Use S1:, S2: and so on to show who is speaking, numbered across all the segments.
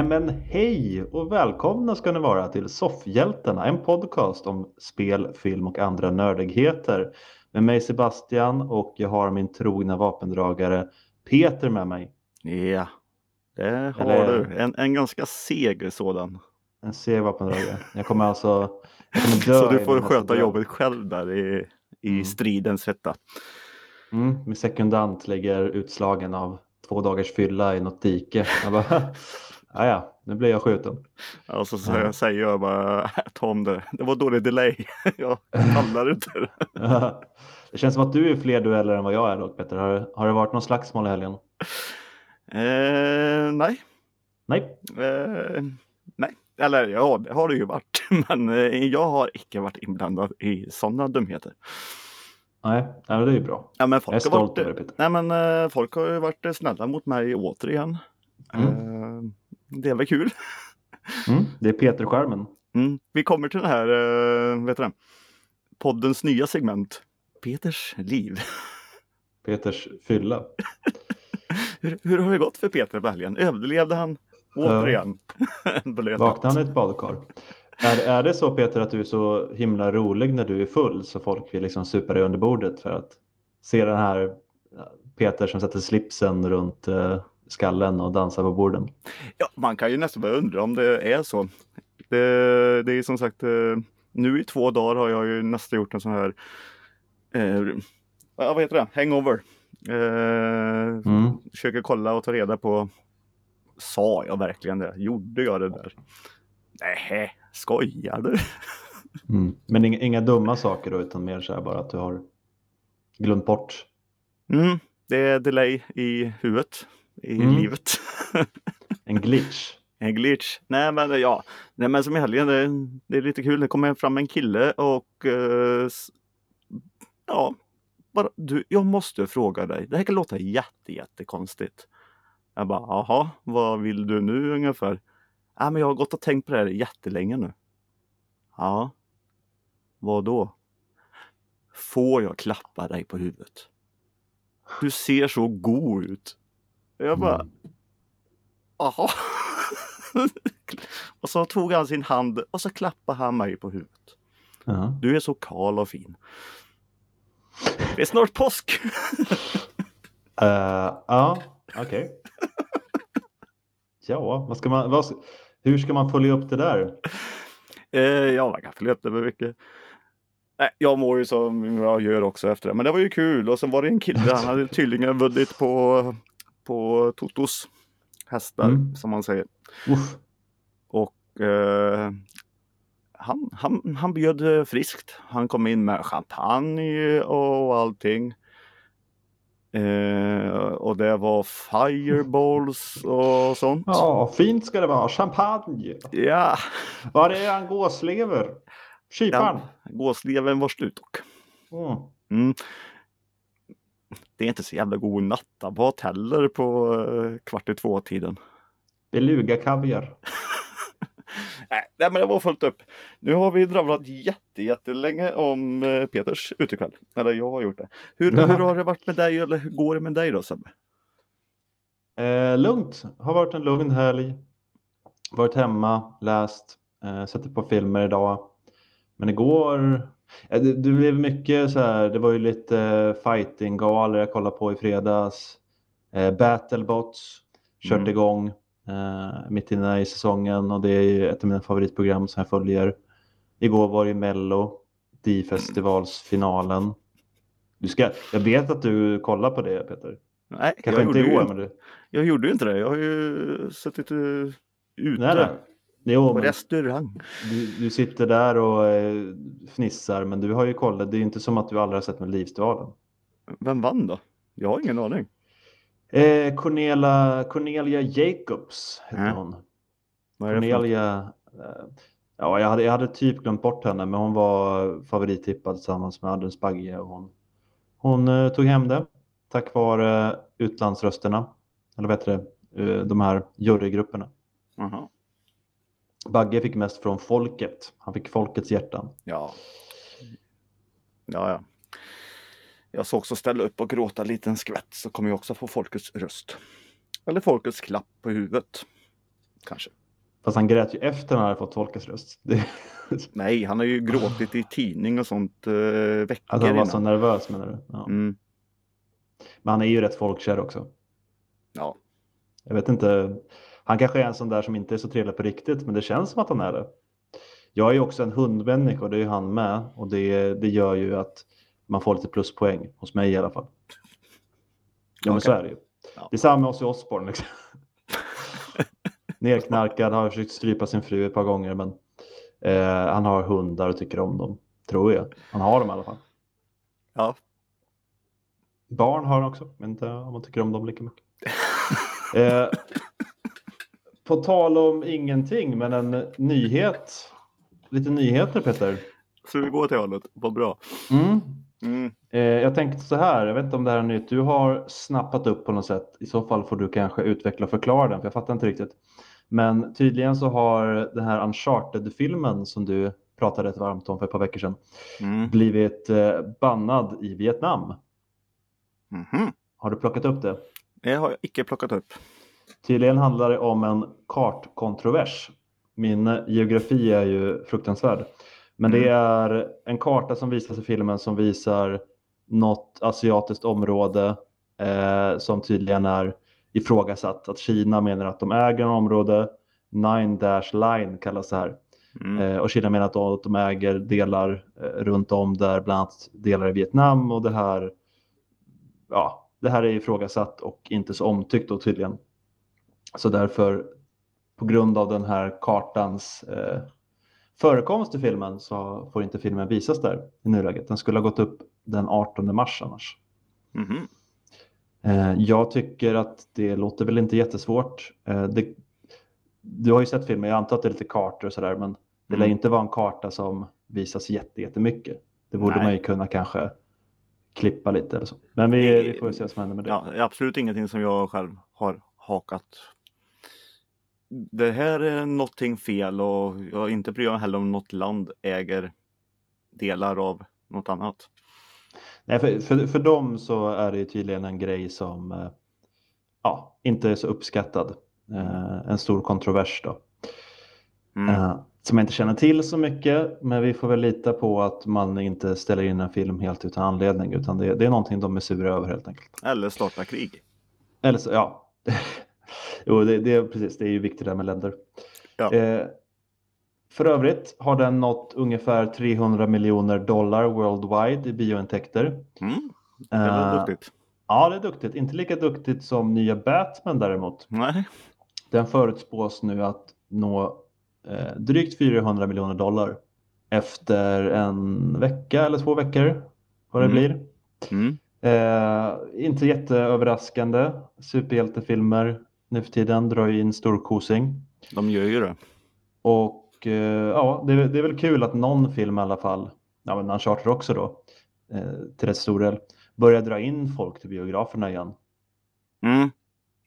S1: Nämen hej och välkomna ska ni vara till Soffhjältarna, en podcast om spel, film och andra nördigheter. Med mig Sebastian och jag har min trogna vapendragare Peter med mig.
S2: Ja, det har
S1: Eller-
S2: du. En, en ganska seg sådan.
S1: En seg vapendragare. Jag kommer alltså jag kommer dö
S2: Så du får sköta jobbet själv där i, i
S1: Mm.
S2: stridens hetta.
S1: Mm, min sekundant ligger utslagen av två dagars fylla i något dike. "Ja, ja, nu blir jag skjuten.
S2: Och så
S1: Ja.
S2: säger- säger jag bara, "Äh, Tom det, det var dålig delay. jag pallar inte. det."
S1: Känns som att du är fler dueller än vad jag är dock Peter. Har, har det varit någon slagsmål i helgen?
S2: Eh, nej,
S1: Nej.
S2: eh, nej. Eller ja, det har det ju varit. Men eh, jag har icke varit inblandad i sådana dumheter.
S1: Nej, det är ju bra.
S2: Ja, men
S1: Jag är
S2: folk, har
S1: stolt
S2: varit,
S1: över det Peter.
S2: nej, men, eh, folk har ju varit eh, snälla mot mig återigen.
S1: Mm.
S2: Det är väl kul.
S1: Mm, det är Peter-skärmen.
S2: Mm. Vi kommer till den här, uh, vet du poddens nya segment. Peters liv.
S1: Peters fylla.
S2: Hur, hur har det gått för Peter på helgen? Överlevde han återigen? natt?
S1: Vaknar han i ett badkar? Är, är det så Peter att du är så himla rolig när du är full så folk vill liksom supa dig under bordet för att se den här Peter som sätter slipsen runt eh, skallen och dansar på borden?
S2: Ja, man kan ju nästan börja undra om det är så. Det, det är som sagt, eh, nu i två dagar har jag ju nästan gjort en sån här, eh, vad heter det, hangover. Eh,
S1: Mm.
S2: Försöker kolla och ta reda på, sa jag verkligen det? Gjorde jag det där? Nej, skojar du?
S1: Mm. Men inga, inga dumma saker då utan mer så här bara att du har glömt bort.
S2: Mm, det är delay i huvudet, i
S1: Mm.
S2: livet.
S1: En glitch.
S2: en glitch. Nej men ja, Nej, men som i helgen, det, det är lite kul. Det kommer fram en kille och eh, ja, bara, du, jag måste fråga dig. Det här kan låta jätte, jättekonstigt. Jag bara, jaha, vad vill du nu ungefär? Ja, men jag har gått och tänkt på det här jättelänge nu. Ja, vad då? Får jag klappa dig på huvudet? Du ser så god ut. Jag bara,
S1: Mm.
S2: Jaha. och så tog han sin hand och så klappade han mig på huvudet.
S1: Ja.
S2: Du är så kal och fin. Det är snart påsk.
S1: Eh, ja, okej. Ja, vad ska man, vad, hur ska man följa upp det där?
S2: eh, ja, man kan följa upp det med mycket. Nej, jag mår ju som jag gör också efter det. Men det var ju kul. Och sen var det en kille, han hade tydligen vunnit på, på Totos hästar,
S1: Mm.
S2: som man säger.
S1: Uff.
S2: Och eh, han, han, han bjöd eh, friskt. Han kom in med champagne och allting. Eh, och det var fireballs och sånt.
S1: Ja, fint ska det vara. Champagne.
S2: Ja,
S1: Var är han gåslever? Kyparen.
S2: ja gåsleven var slut dock.
S1: Mm.
S2: Det är inte så jävla god nattamat heller på eh, kvart i två-tiden.
S1: Beluga kaviar.
S2: Nej, men det var fullt upp. Nu har vi dravlat jätte, jättelänge om eh, Peters utekväll. Eller jag har gjort det. Hur, hur har det varit med dig eller hur går det med dig då Sebbe?
S1: Eh, lugnt. Har varit en lugn helg. Varit hemma, läst, eh, sett på filmer idag. Men igår, det, det blev mycket så här, det var ju lite eh, fighting-galor jag kollade på i fredags. Eh, Battlebots, kört
S2: Mm.
S1: igång eh, mitt inne i säsongen och det är ju ett av mina favoritprogram som jag följer. Igår var det ju Mello, D-festivalsfinalen. Du ska, jag vet att du kollar på det Peter.
S2: Nej,
S1: Kanske
S2: jag
S1: inte
S2: gjorde,
S1: igår
S2: ju,
S1: men du...
S2: jag gjorde ju inte det. Jag har ju suttit ute
S1: Nej, nej. Jo,
S2: på restaurang.
S1: du, du sitter där och eh, fnissar men du har ju kollat. Det är inte som att du aldrig har sett med Livsdualen.
S2: Vem vann då? Jag har ingen aning.
S1: Eh, Cornelia, Cornelia Jacobs heter
S2: Ja.
S1: hon. Cornelia, eh, ja, jag hade, jag hade typ glömt bort henne men hon var favorittippad tillsammans med Adrian Spagge och hon, hon eh, tog hem det tack vare utlandsrösterna. Eller vad heter det? Eh, de här jurygrupperna.
S2: Jaha.
S1: Bagge fick mest från folket. Han fick folkets hjärtan.
S2: Ja. Ja, ja. Jag ska också ställa upp och gråta en liten skvätt så kommer jag också få folkets röst. Eller folkets klapp på huvudet. kanske.
S1: Fast han grät ju efter han hade fått Folkes röst. Det,
S2: Nej, han har ju gråtit i tidning och sånt eh, veckor
S1: att han var så
S2: innan.
S1: nervös menar du? Ja.
S2: Mm,
S1: Men han är ju rätt folkkär också.
S2: ja.
S1: Jag vet inte. Han kanske är en sån där som inte är så trevlig på riktigt, men det känns som att han är det. Jag är ju också en hundmänniska och det är ju han med. Och det, det gör ju att man får lite pluspoäng, hos mig i alla fall. Ja, men så
S2: Okej.
S1: är det ju.
S2: Ja.
S1: Det är samma Ozzy Osbourne. Liksom. Nerknarkad, har försökt strypa sin fru ett par gånger, men eh, han har hundar och tycker om dem, tror jag. Han har dem i alla fall.
S2: ja.
S1: Barn har han också, men inte om man tycker om dem lika mycket. Eh, på tal om ingenting, men en nyhet. Lite nyheter Peter.
S2: Så vi går till hållet. Vad bra.
S1: Mm.
S2: Mm.
S1: Eh, jag tänkte så här, jag vet inte om det här är nytt. Du har snappat upp på något sätt. I så fall får du kanske utveckla och förklara den, för jag fattar inte riktigt. Men tydligen så har den här Uncharted-filmen som du pratade rätt varmt om för ett par veckor sedan
S2: Mm.
S1: blivit eh, bannad i Vietnam.
S2: Mhm.
S1: Har du plockat upp det?
S2: Det har jag icke plockat upp.
S1: Tydligen handlar det om en kartkontrovers. Min geografi är ju fruktansvärd. Men det är en karta som visas i filmen som visar något asiatiskt område eh, som tydligen är ifrågasatt. Att Kina menar att de äger en område. Nine Dash Line kallas det här.
S2: Mm.
S1: Eh, och Kina menar att de, att de äger delar eh, runt om där, bland annat delar i Vietnam och det här, ja, det här är ifrågasatt och inte så omtyckt då tydligen. Så därför, på grund av den här kartans eh, förekomst i filmen så får inte filmen visas där i nuläget. Den skulle ha gått upp den 18 mars annars.
S2: Mhm.
S1: Eh, jag tycker att det låter väl inte jättesvårt. Eh, det, du har ju sett filmen, jag antar att det är lite kartor och sådär, men det lär
S2: Mm.
S1: inte vara en karta som visas jätte, jättemycket. Det borde
S2: Nej.
S1: man ju kunna kanske klippa lite eller så. Men vi,
S2: Det-
S1: vi får ju se vad som händer med det.
S2: Ja, det är absolut ingenting som jag själv har hakat. Det här är någonting fel och jag inte bryr mig heller om något land äger delar av något annat.
S1: Nej, för, för, för dem så är det ju tydligen en grej som eh, ja, inte är så uppskattad. Eh, en stor kontrovers då.
S2: Mm.
S1: Eh, som jag inte känner till så mycket, men vi får väl lita på att man inte ställer in en film helt utan anledning, utan det, det är någonting de är sura över helt enkelt.
S2: Eller starta krig.
S1: Eller så, ja. Jo, det, det, är precis, det är ju viktigt där med länder.
S2: Ja.
S1: Eh, för övrigt har den nått ungefär 300 miljoner dollar worldwide i biointäkter.
S2: Mm. Det var
S1: Eh,
S2: duktigt.
S1: Ja, det är duktigt. Inte lika duktigt som nya Batman däremot.
S2: Nej.
S1: Den förutspås nu att nå eh, drygt 400 miljoner dollar efter en vecka eller två veckor. Vad det
S2: Mm.
S1: blir.
S2: Mm.
S1: Eh, inte jätteöverraskande. Superhjältefilmer nu för tiden drar ju in storkosing.
S2: De gör ju det.
S1: Och eh, ja, det, är- det är väl kul att någon film i alla fall, ja men Uncharted också då, eh, till rätt stor del, börjar dra in folk till biograferna igen.
S2: Mm.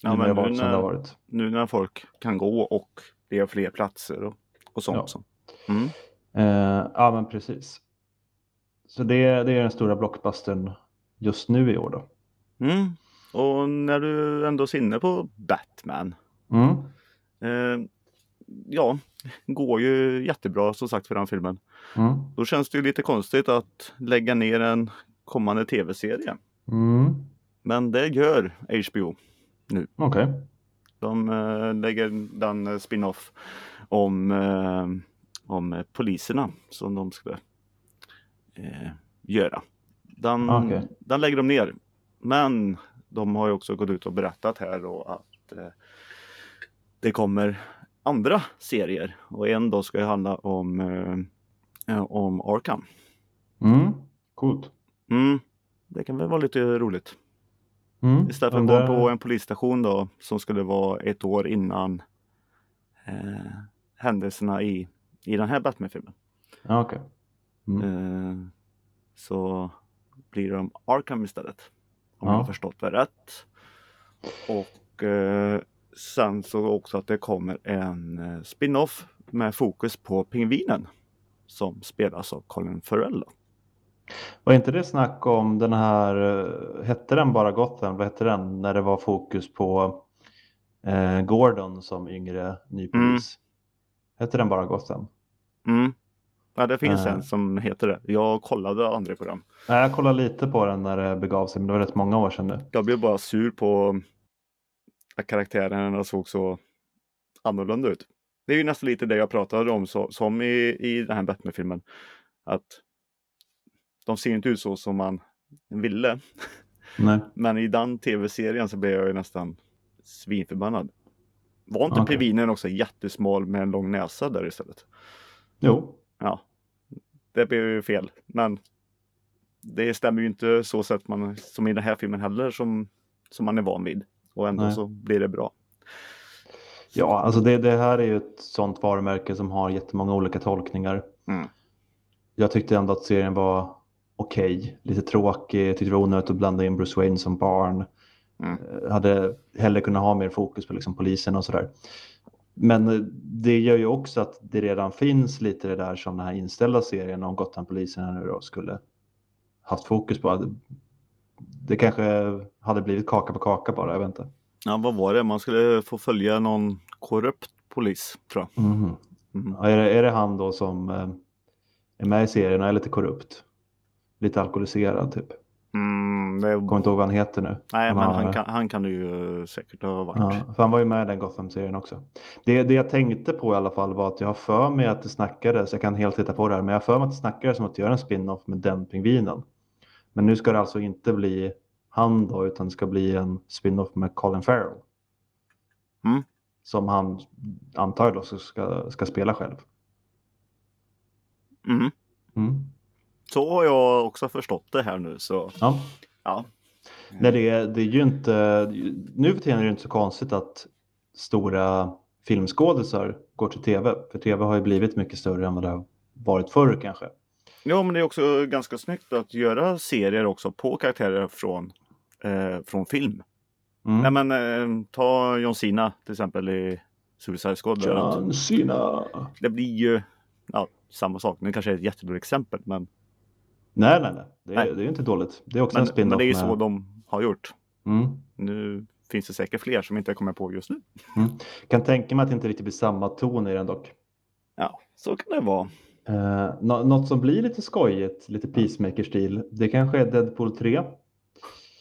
S1: Ja,
S2: men nu när,
S1: varit.
S2: nu när folk kan gå och det är fler platser och, och sånt.
S1: Ja.
S2: Så. Mm.
S1: Eh, ja men precis. Så det, det är den stora blockbustern just nu i år då.
S2: Mm. Och när du ändå är inne på Batman.
S1: Mm.
S2: Eh, ja, går ju jättebra som sagt för den filmen.
S1: Mm.
S2: Då känns det ju lite konstigt att lägga ner en kommande tv-serie.
S1: Mm.
S2: Men det gör HBO.
S1: Okej.
S2: De eh, lägger den spin-off om, eh, om poliserna som de skulle eh, göra. Den,
S1: Okej.
S2: den lägger de ner. Men de har ju också gått ut och berättat här då att eh, det kommer andra serier och en då ska ju handla om, eh, eh, om Arkham.
S1: Mm. Coolt.
S2: Mm, det kan väl vara lite roligt.
S1: Mm.
S2: Istället för att
S1: det-
S2: vara på en polisstation då som skulle vara ett år innan eh, händelserna i, i den här Batman-filmen.
S1: Okej. Mm.
S2: Eh, så blir de Arkham istället. Om
S1: Ja.
S2: jag har förstått det rätt. Och eh, sen så också att det kommer en eh, spin-off med fokus på pingvinen. Som spelas av Colin Farrell. Då.
S1: Var inte det snack om den här, eh, hette den bara Gotham, vad hette den, när det var fokus på eh, Gordon som yngre ny
S2: Mm.
S1: polis. Hette den bara Gotham?
S2: Mm. Ja, det finns
S1: Eh.
S2: en som heter det. Jag kollade aldrig på den.
S1: Nej, jag kollade lite på den när det begav sig, men det var rätt många år sedan nu.
S2: Jag blev bara sur på att karaktärerna såg så annorlunda ut. Det är ju nästan lite det jag pratade om så, som i, i den här Batman-filmen. Att de ser inte ut så som man ville.
S1: Nej.
S2: Men i den tv-serien så blev jag ju nästan svinförbannad. Var inte
S1: Okej.
S2: pingvinen också jättesmal med en lång näsa där istället?
S1: Jo,
S2: Ja, det blev ju fel. Men det stämmer ju inte så sätt man, som i den här filmen heller som, som man är van vid. Och ändå
S1: Nej.
S2: så blir det bra.
S1: ja, alltså det, det här är ju ett sånt varumärke som har jättemånga olika tolkningar.
S2: Mm.
S1: Jag tyckte ändå att serien var okej, lite tråkig. Jag tyckte det var onödigt att blanda in Bruce Wayne som barn.
S2: Mm.
S1: Eh, Hade hellre kunnat ha mer fokus på liksom polisen och sådär. Men eh, det gör ju också att det redan finns lite det där som den här inställda serien om Gotham-polisen nu då skulle haft fokus på. Det kanske hade blivit kaka på kaka bara, jag vet inte.
S2: Ja, vad var det? Man skulle få följa någon korrupt polis, tror jag.
S1: Mhm.
S2: Mm.
S1: Ja, är, det, är det han då som eh, är med i serien och är lite korrupt? Lite alkoholiserad typ.
S2: Mm, det...
S1: Kommer inte ihåg vad han heter nu.
S2: Nej, men
S1: har-
S2: han kan, han kan det ju säkert ha varit.
S1: Ja, för han var ju med i den Gotham-serien också. Det, det jag tänkte på i alla fall var att jag har för mig att det snackades, jag kan helt titta på det här, men jag har för mig att det snackades om att göra en spin-off med den pingvinen. Men nu ska det alltså inte bli han då, utan det ska bli en spin-off med Colin Farrell.
S2: Mm.
S1: Som han antar då ska, ska spela själv.
S2: Mm.
S1: Mm.
S2: Så har jag också förstått det här nu. Så
S1: Ja.
S2: ja,
S1: Nej, det, är- det är ju inte, nu för tiden är det inte så konstigt att stora filmskådisar går till tv. För tv har ju blivit mycket större än vad det har varit förr kanske.
S2: Ja, men det är också ganska snyggt att göra serier också på karaktärer från, eh, från film.
S1: Mm.
S2: Nej, men eh, ta John Cena till exempel i Suicide Squad.
S1: John Cena.
S2: Det blir ju ja, samma sak. Nu kanske är ett jättedåligt exempel, men,
S1: Nej, nej, nej. Det är,
S2: Nej.
S1: det är inte dåligt. Det är också en
S2: men,
S1: spin-off.
S2: men det är ju
S1: med...
S2: så de har gjort.
S1: mm.
S2: Nu finns det säkert fler som inte jag kommer på just nu.
S1: Kan tänka mig att det inte riktigt blir samma ton i den dock.
S2: Ja, så kan det vara.
S1: Eh, nå- något som blir lite skojigt, lite Peacemaker-stil, det kanske är Deadpool 3.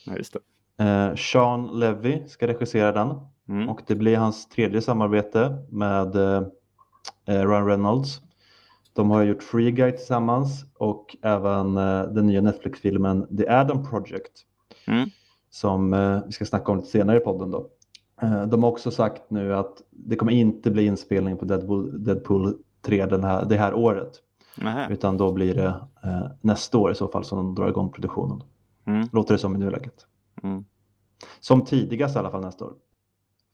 S2: Ja, just det.
S1: Eh, Sean Levy ska regissera den.
S2: Mm.
S1: Och det blir hans tredje samarbete med eh, Ryan Reynolds. De har gjort Free Guy tillsammans och även eh, den nya Netflix-filmen The Adam Project.
S2: Mm.
S1: Som eh, vi ska snacka om lite senare i podden. Då. Eh, de har också sagt nu att det kommer inte bli inspelning på Deadpool, Deadpool 3 den här, det här året.
S2: Nähä.
S1: Utan då blir det eh, nästa år i så fall som de drar igång produktionen.
S2: Mm.
S1: Låter det som i nuläget.
S2: Mm.
S1: Som tidigast i alla fall nästa år.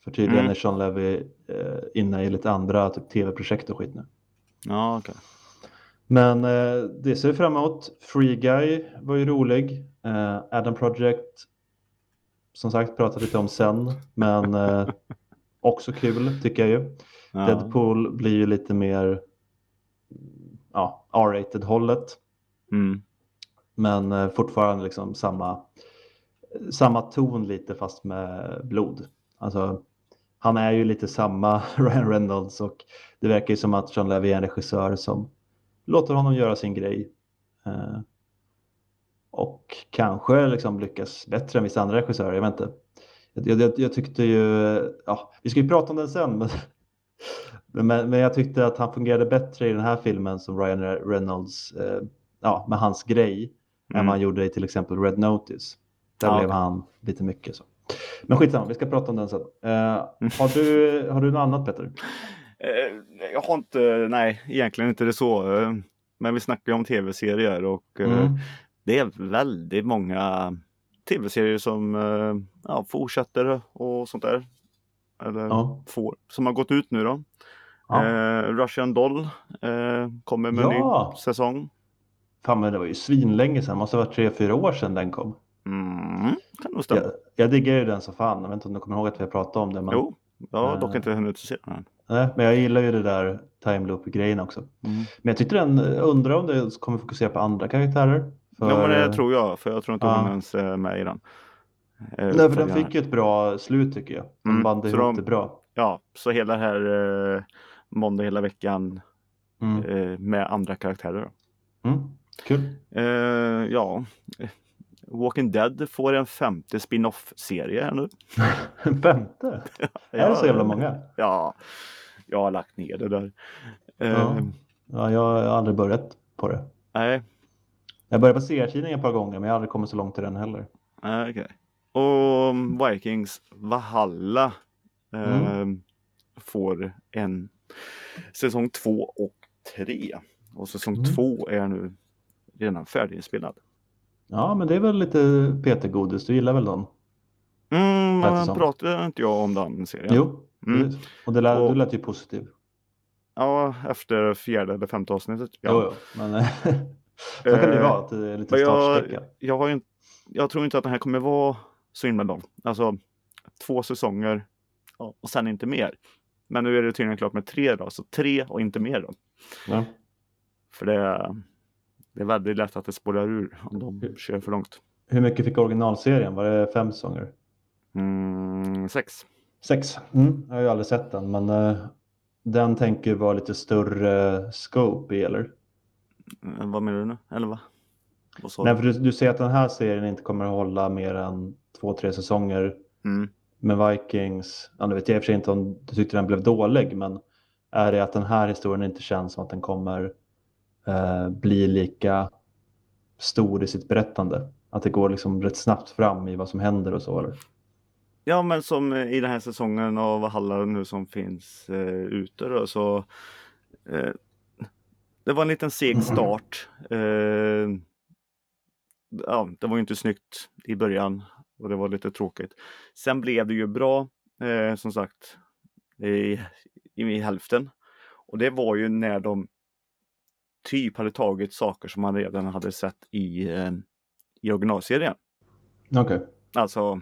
S1: För tydligen
S2: Mm.
S1: är Sean Levy eh, inne i lite andra typ tv-projekt och skit nu.
S2: Ja, okej.
S1: Men eh, det ser fram emot. Free Guy var ju rolig. Eh, Adam Project, som sagt, pratade lite om sen. Men eh, också kul tycker jag ju.
S2: Ja.
S1: Deadpool blir ju lite mer ja, R-rated hållet.
S2: Mm.
S1: Men eh, fortfarande liksom samma, samma ton lite fast med blod. Alltså, han är ju lite samma Ryan Reynolds och det verkar ju som att John Levy är en regissör som låter honom göra sin grej. Eh, och kanske liksom lyckas bättre än vissa andra regissörer, jag vet inte. Jag, jag, jag tyckte ju, ja, vi ska ju prata om den sen, men, men, men jag tyckte att han fungerade bättre i den här filmen som Ryan Reynolds, eh, ja, med hans grej än
S2: Mm.
S1: vad han gjorde i till exempel Red Notice. Där
S2: Ja,
S1: blev han lite mycket så. Men skitsamma, vi ska prata om den sen. Eh, har, du, har du något annat Peter?
S2: Eh, Jag har inte, nej, egentligen inte det så. eh, Men vi snackar ju om tv-serier och eh,
S1: Mm.
S2: det är väldigt många tv-serier som eh, ja, fortsätter och sånt där. Eller
S1: Ja.
S2: får, som har gått ut nu då.
S1: Ja.
S2: Eh, Russian Doll eh, kommer med
S1: Ja.
S2: ny säsong.
S1: Fan, men det var ju svinlänge sedan, måste ha varit tre, fyra år sedan den kom.
S2: Mm, kan nog stämma.
S1: Jag, jag diggar ju den så fan, jag vet inte om du kommer ihåg att vi har pratat om det. Men,
S2: Jo, jag har dock
S1: Eh.
S2: inte hunnit se den
S1: nej, men jag gillar ju det där time loop-grejen också.
S2: Mm.
S1: Men jag tyckte den, undrar om det kommer fokusera på andra karaktärer. För,
S2: Ja men det tror jag, för jag tror inte
S1: Ja.
S2: hon ens är med i den. Eh,
S1: Nej, för den fick ju ett bra slut tycker jag. De
S2: Mm,
S1: band
S2: så
S1: ihop
S2: de-
S1: det bra.
S2: Ja, så hela det här eh, måndag hela veckan
S1: Mm.
S2: eh, med andra karaktärer.
S1: Mm. Kul.
S2: Eh, ja, Walking Dead får en femte spin-off-serie här nu.
S1: En femte? Är det så jävla många?
S2: Ja, jag har lagt ner det där. Eh,
S1: Ja. Ja, jag har aldrig börjat på det.
S2: Nej,
S1: Jag började på serietidningen ett par gånger men jag har aldrig kommit så långt i den heller.
S2: okej. Och Vikings Valhalla eh,
S1: Mm.
S2: får en säsong två och tre. Och säsong
S1: Mm.
S2: två är nu redan färdiginspelad.
S1: Ja, men det är väl lite Peter-godis. Du gillar väl dem?
S2: Mm, men pratade inte jag om den serien?
S1: Jo,
S2: Mm.
S1: och det lät,
S2: Och-
S1: du lät ju positiv.
S2: Ja, efter fjärde eller femte avsnittet. Ja.
S1: Jo, jo. Men eh, så kan det
S2: Eh,
S1: vara, att det är lite
S2: jag,
S1: startsträcka.
S2: jag, har ju, inte- jag tror inte att den här kommer vara så himla lång. Alltså två säsonger och sen inte mer. Men nu är det tydligen klart med tre då, så tre och inte mer då.
S1: Ja.
S2: För det, det är väldigt lätt att det spårar ur om de kör för långt.
S1: Hur mycket fick originalserien? Var det fem säsonger?
S2: Mm, sex.
S1: Sex. Mm. Jag har ju aldrig sett den, men eh, den tänker vara lite större scope i, eller?
S2: Eh, Vad menar du nu? Eller sa
S1: Nej, för du, du säger att den här serien inte kommer att hålla mer än två, tre säsonger.
S2: Mm.
S1: med Vikings, ja, nu vet jag i och för sig inte om du tyckte den blev dålig, men är det att den här historien inte känns som att den kommer eh, bli lika stor i sitt berättande? Att det går liksom rätt snabbt fram i vad som händer och så eller?
S2: Ja, men som eh, i den här säsongen av Valhalla nu som finns eh, ute då, så eh, det var en liten seg start. Eh, ja, det var ju inte snyggt i början och det var lite tråkigt. Sen blev det ju bra, eh, som sagt, i, i hälften. Och det var ju när de typ hade tagit saker som man redan hade sett i, eh, i originalserien.
S1: Okej.
S2: Alltså,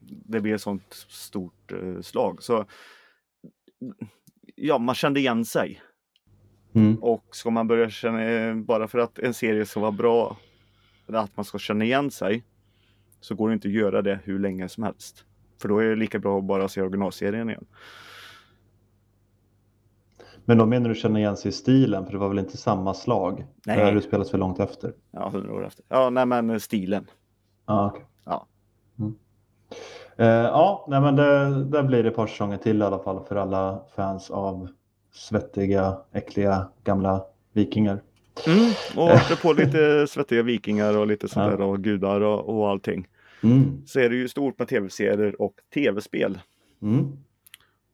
S2: det blev ett sånt stort eh, slag. Så ja, man kände igen sig.
S1: Mm.
S2: Och ska man börja känna, eh, bara för att en serie ska vara bra, att man ska känna igen sig, så går det inte att göra det hur länge som helst. För då är det lika bra att bara se originalserien igen.
S1: Men då menar du känna igen sig i stilen, för det var väl inte samma slag?
S2: Nej.
S1: Det här utspelas för långt efter?
S2: Ja, hundra år efter. Ja, nej men eh, stilen.
S1: Ah, okay.
S2: Ja.
S1: Mm. Eh, ja, nej, men det, där blir det ett par säsonger till i alla fall för alla fans av svettiga, äckliga, gamla vikingar.
S2: Mm, och apropå lite svettiga vikingar och lite sånt
S1: Ja.
S2: där och gudar och, och allting.
S1: Mm.
S2: Så är det ju stort med tv-serier och tv-spel.
S1: Mm.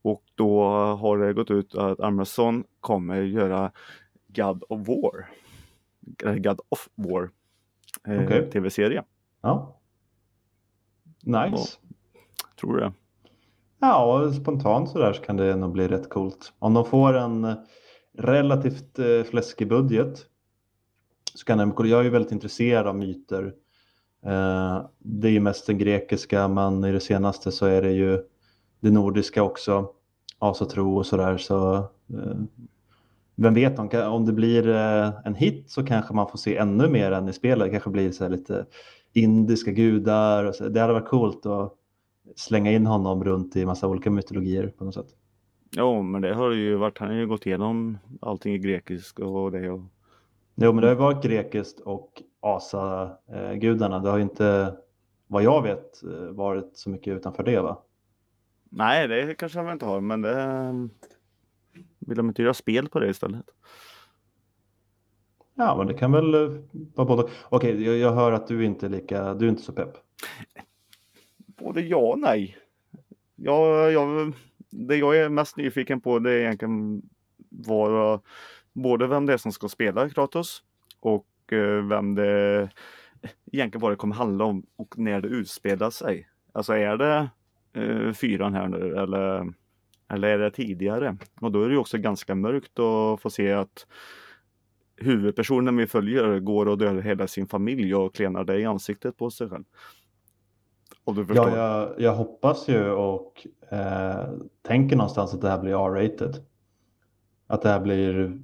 S2: Och då har det gått ut att Amazon kommer göra God of War. God of War. Eh,
S1: Okej.
S2: Tv-serie.
S1: Ja. Nice.
S2: Tror du det?
S1: Ja, och spontant sådär så kan det nog bli rätt coolt. Om de får en eh, relativt eh, fläskig budget så kan det, jag är ju väldigt intresserad av myter. Eh, det är ju mest den grekiska men i det senaste så är det ju det nordiska också. Asatro och sådär så eh, vem vet om, om det blir eh, en hit så kanske man får se ännu mer än i spelet. Det kanske blir så lite indiska gudar. Och så. Det hade varit coolt att slänga in honom runt i massa olika mytologier på något sätt.
S2: Ja, men det har ju varit. Han har ju gått igenom allting i grekisk och det. Och...
S1: Jo, men det har ju varit grekiskt och asagudarna. Det har ju inte, vad jag vet, eh, varit så mycket utanför det va?
S2: Nej, det kanske han inte har, men det vill de inte göra spel på det istället?
S1: Ja, men det kan väl eh, vara både. Okej, jag, jag hör att du inte är lika, du är inte så pepp.
S2: Både ja och nej. Jag, jag, det jag är mest nyfiken på det är egentligen vara både vem det är som ska spela Kratos och eh, vem det egentligen vad det kommer handla om och när det utspelar sig. Alltså är det eh, fyran här nu eller, eller är det tidigare? Och då är det ju också ganska mörkt att få se att huvudpersonen vi följer går och dödar hela sin familj och klenar det i ansiktet på sig själv.
S1: Ja, jag, jag hoppas ju och eh, tänker någonstans att det här blir R-rated. Att det här blir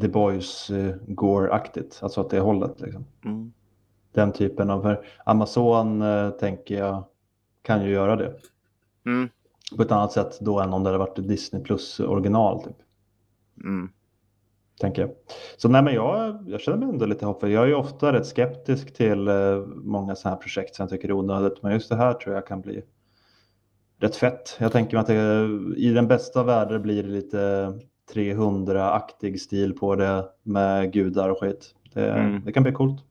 S1: The Boys eh, Gore-aktigt, alltså att det är hållet. Liksom.
S2: Mm.
S1: den typen av, Amazon eh, tänker jag kan ju göra det
S2: Mm.
S1: på ett annat sätt då än om det hade varit Disney Plus original typ.
S2: Mm.
S1: Tänker jag. Så nej, men jag, jag känner mig ändå lite hoppfull. Jag är ju ofta rätt skeptisk till eh, många sådana här projekt som jag tycker är onödigt. Men just det här tror jag kan bli rätt fett. Jag tänker mig att det, i den bästa världen blir det lite 300-aktig stil på det med gudar och skit. Det,
S2: Mm.
S1: det kan bli coolt.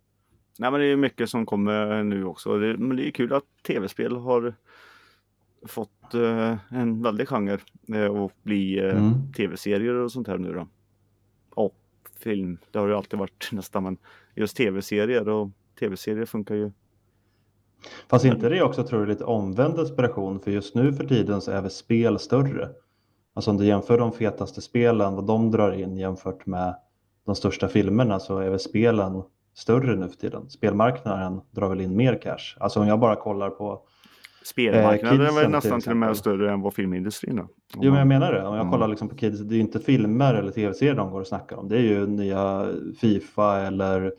S2: Nej men det är mycket som kommer nu också. Det, men det är kul att tv-spel har fått eh, en väldig genre eh, och bli eh,
S1: Mm.
S2: tv-serier och sånt här nu då. Och film. Det har ju alltid varit nästan men just tv-serier och tv-serier funkar ju.
S1: Fast inte det också tror jag lite omvänd desperation för just nu för tiden så är väl spel större. Alltså om du jämför de fetaste spelen, vad de drar in jämfört med de största filmerna så är väl spelen större nu för tiden. Spelmarknaden drar väl in mer cash. Alltså om jag bara kollar på,
S2: Spelmarknaden är
S1: kidsen
S2: väl nästan till och med större än vad filmindustrin är.
S1: Jo men jag
S2: man-
S1: menar det, om jag
S2: Mm.
S1: kollar liksom på kids, det är ju inte filmer eller tv-serier de går och snackar om. Det är ju nya Fifa eller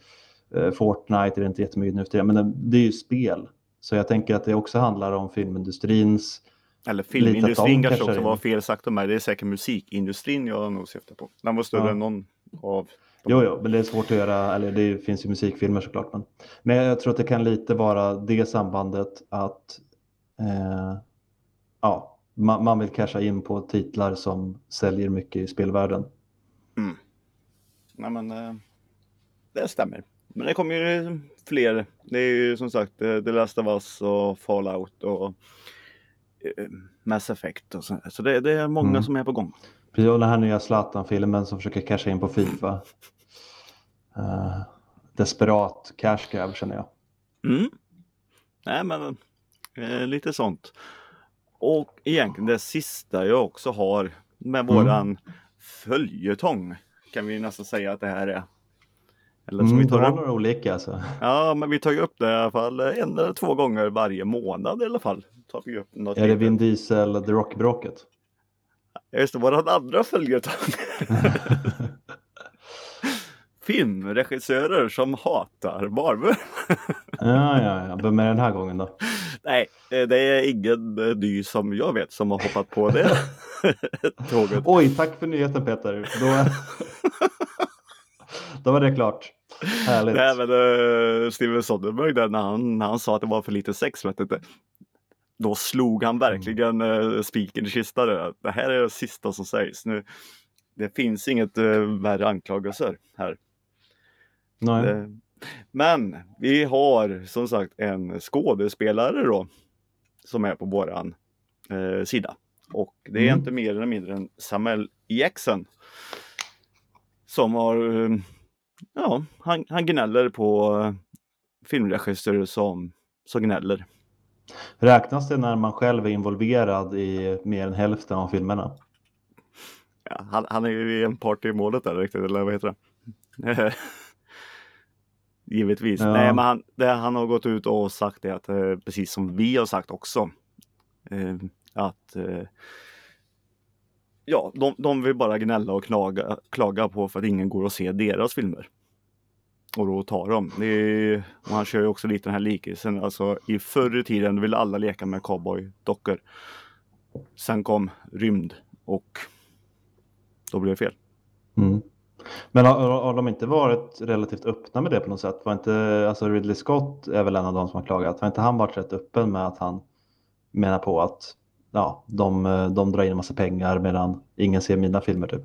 S1: eh, Fortnite, det är inte jättemycket nu för tiden, men det, det är ju spel. Så jag tänker att det också handlar om filmindustrins
S2: Eller filmindustrin kanske också var fel sagt om mig. Det är säkert musikindustrin jag nog syftar på. Den var större
S1: Ja.
S2: än någon av
S1: Jo, jo, men det är svårt att göra, eller det finns ju musikfilmer såklart. Men, men jag tror att det kan lite vara det sambandet att eh, ja, man, man vill casha in på titlar som säljer mycket i spelvärlden.
S2: Nej men eh, det stämmer. Men det kommer ju fler. Det är ju som sagt eh, The Last of Us och Fallout och eh, Mass Effect och så. Så det, det är många
S1: Mm.
S2: som är på gång.
S1: Precis, och den här nya Zlatan-filmen som försöker casha in på Fifa. Eh, desperat cash grab känner jag.
S2: Mm. Nej men eh, lite sånt. Och egentligen det sista jag också har med
S1: Mm.
S2: våran följetong kan vi nästan säga att det här är. Eller som
S1: Mm,
S2: vi
S1: vi
S2: tar upp.
S1: några olika alltså.
S2: Ja, men vi tar ju upp det i alla fall en eller två gånger varje månad i alla fall. Tar vi upp något
S1: Är det. Vin Diesel, The Rock-bråket?
S2: Just det, våran andra följetong. Filmregissörer som hatar Marvel.
S1: ja, ja, ja. Vem är den här gången då?
S2: Nej, eh, det är ingen eh, ny som jag vet som har hoppat på det tåget.
S1: Oj, tack för nyheten Peter. Då, då var det klart. Härligt.
S2: Nej men uh, Steven Soderbergh där, när han, när han sa att det var för lite sex, vet du inte. Då slog han verkligen uh, spiken i kistan. Det här är det sista som sägs. Nu, det finns inget uh, värre anklagelser här.
S1: Nej.
S2: Eh, Men vi har som sagt en skådespelare då som är på våran eh, sida. Och det är
S1: Mm.
S2: inte mer eller mindre än Samuel Jackson. Som har, eh, ja, han, han gnäller på eh, filmregissörer som, som gnäller.
S1: Räknas det när man själv är involverad i mer än hälften av filmerna?
S2: Ja, han, han är ju en part i målet där riktigt, eller vad heter det? Givetvis.
S1: Ja.
S2: Nej, men han, det, han har gått ut och sagt det att, eh, precis som vi har sagt också. Eh, att eh, ja, de, de vill bara gnälla och klaga, klaga på för att ingen går och ser deras filmer. Och då tar de. Det är, och han kör ju också lite den här likelsen. Alltså i förr i tiden ville alla leka med cowboydockor. Sen kom rymd och då blev det fel.
S1: Mm. Men har, har de inte varit relativt öppna med det på något sätt? Var inte, alltså Ridley Scott är väl en av de som har klagat. Har inte han varit rätt öppen med att han menar på att ja, de, de drar in en massa pengar medan ingen ser mina filmer typ?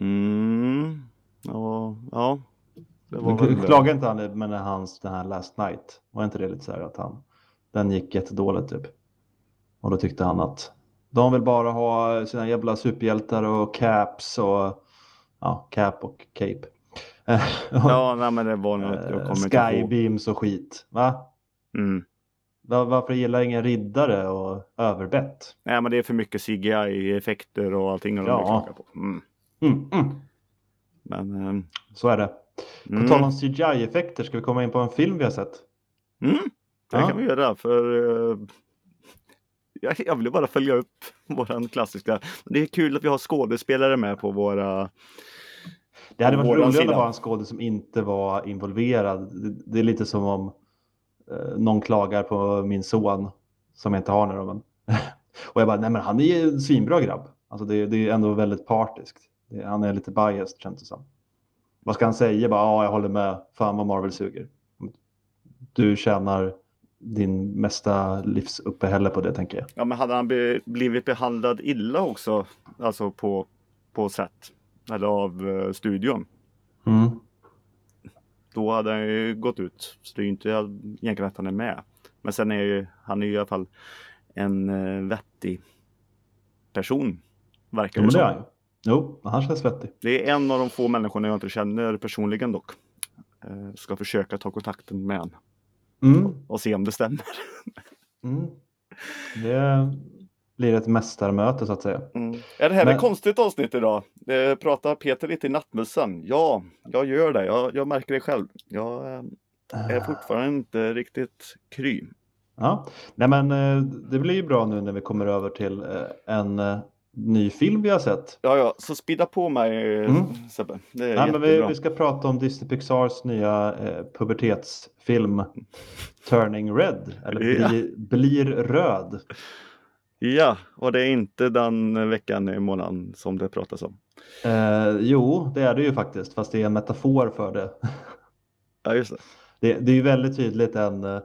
S2: Mm. Ja, ja. Det var väl.
S1: Klagade inte han med hans den här Last Night? Var inte det lite så här att han, den gick jättedåligt typ? Och då tyckte han att de vill bara ha sina jävla superhjältar och caps och ja, cap och cape.
S2: Ja, nej, men det var jag kommer ihåg.
S1: Skybeams och skit. Va?
S2: Mm.
S1: Va- Varför gillar ingen riddare och överbett?
S2: Nej, men det är för mycket CGI-effekter och allting. Och
S1: Ja.
S2: klagar på. Mm.
S1: Mm, mm.
S2: Men, ehm,
S1: Så är det. På
S2: mm.
S1: tal om CGI-effekter, ska vi komma in på en film vi har sett?
S2: Mm. Det
S1: Ja.
S2: kan vi göra för eh, jag, jag vill bara följa upp våran klassiska. Det är kul att vi har skådespelare med på våra
S1: Det hade varit roligare
S2: sida.
S1: var en skådis som inte var involverad. Det, det är lite som om eh, någon klagar på min son som jag inte har nu. Men... och jag bara, nej men han är ju en svinbra grabb. Alltså det, det är ändå väldigt partiskt. Det, han är lite biased känns det som. Vad ska han säga? Bara, ja, jag håller med. Fan vad Marvel suger. Du tjänar din mesta livsuppehälle på det tänker jag.
S2: Ja, men hade han be, blivit behandlad illa också, alltså på, på sätt, eller av eh, studion,
S1: Mm.
S2: då hade han ju gått ut. Så det är ju inte egentligen att han är med. Men sen är ju, han är ju i alla fall en eh, vettig person. Verkar det som.
S1: Jo, han känns vettig.
S2: Det är en av de få människorna jag inte känner personligen dock. Eh, Ska försöka ta kontakten med honom
S1: Mm.
S2: och se om det stämmer.
S1: Mm. Det blir ett mästarmöte så att säga.
S2: Är det här
S1: Men-
S2: ett konstigt avsnitt idag? Eh, pratar Peter lite i nattmössan? Ja, jag gör det. Jag, jag märker det själv. Jag eh, är fortfarande inte riktigt kry.
S1: Ja, nej men eh, det blir ju bra nu när vi kommer över till eh, en ny film vi har sett.
S2: Ja, ja, så spidda på mig eh,
S1: Mm.
S2: Sebbe. Det är
S1: Nej, men vi, vi ska prata om Disney Pixars nya eh, pubertetsfilm Turning Red, eller
S2: Ja.
S1: bli, Blir röd.
S2: Ja, och det är inte den veckan i månaden som det pratas om.
S1: Eh, jo, det är det ju faktiskt, fast det är en metafor för det.
S2: Ja, just det.
S1: Det, det är ju väldigt tydligt en eh,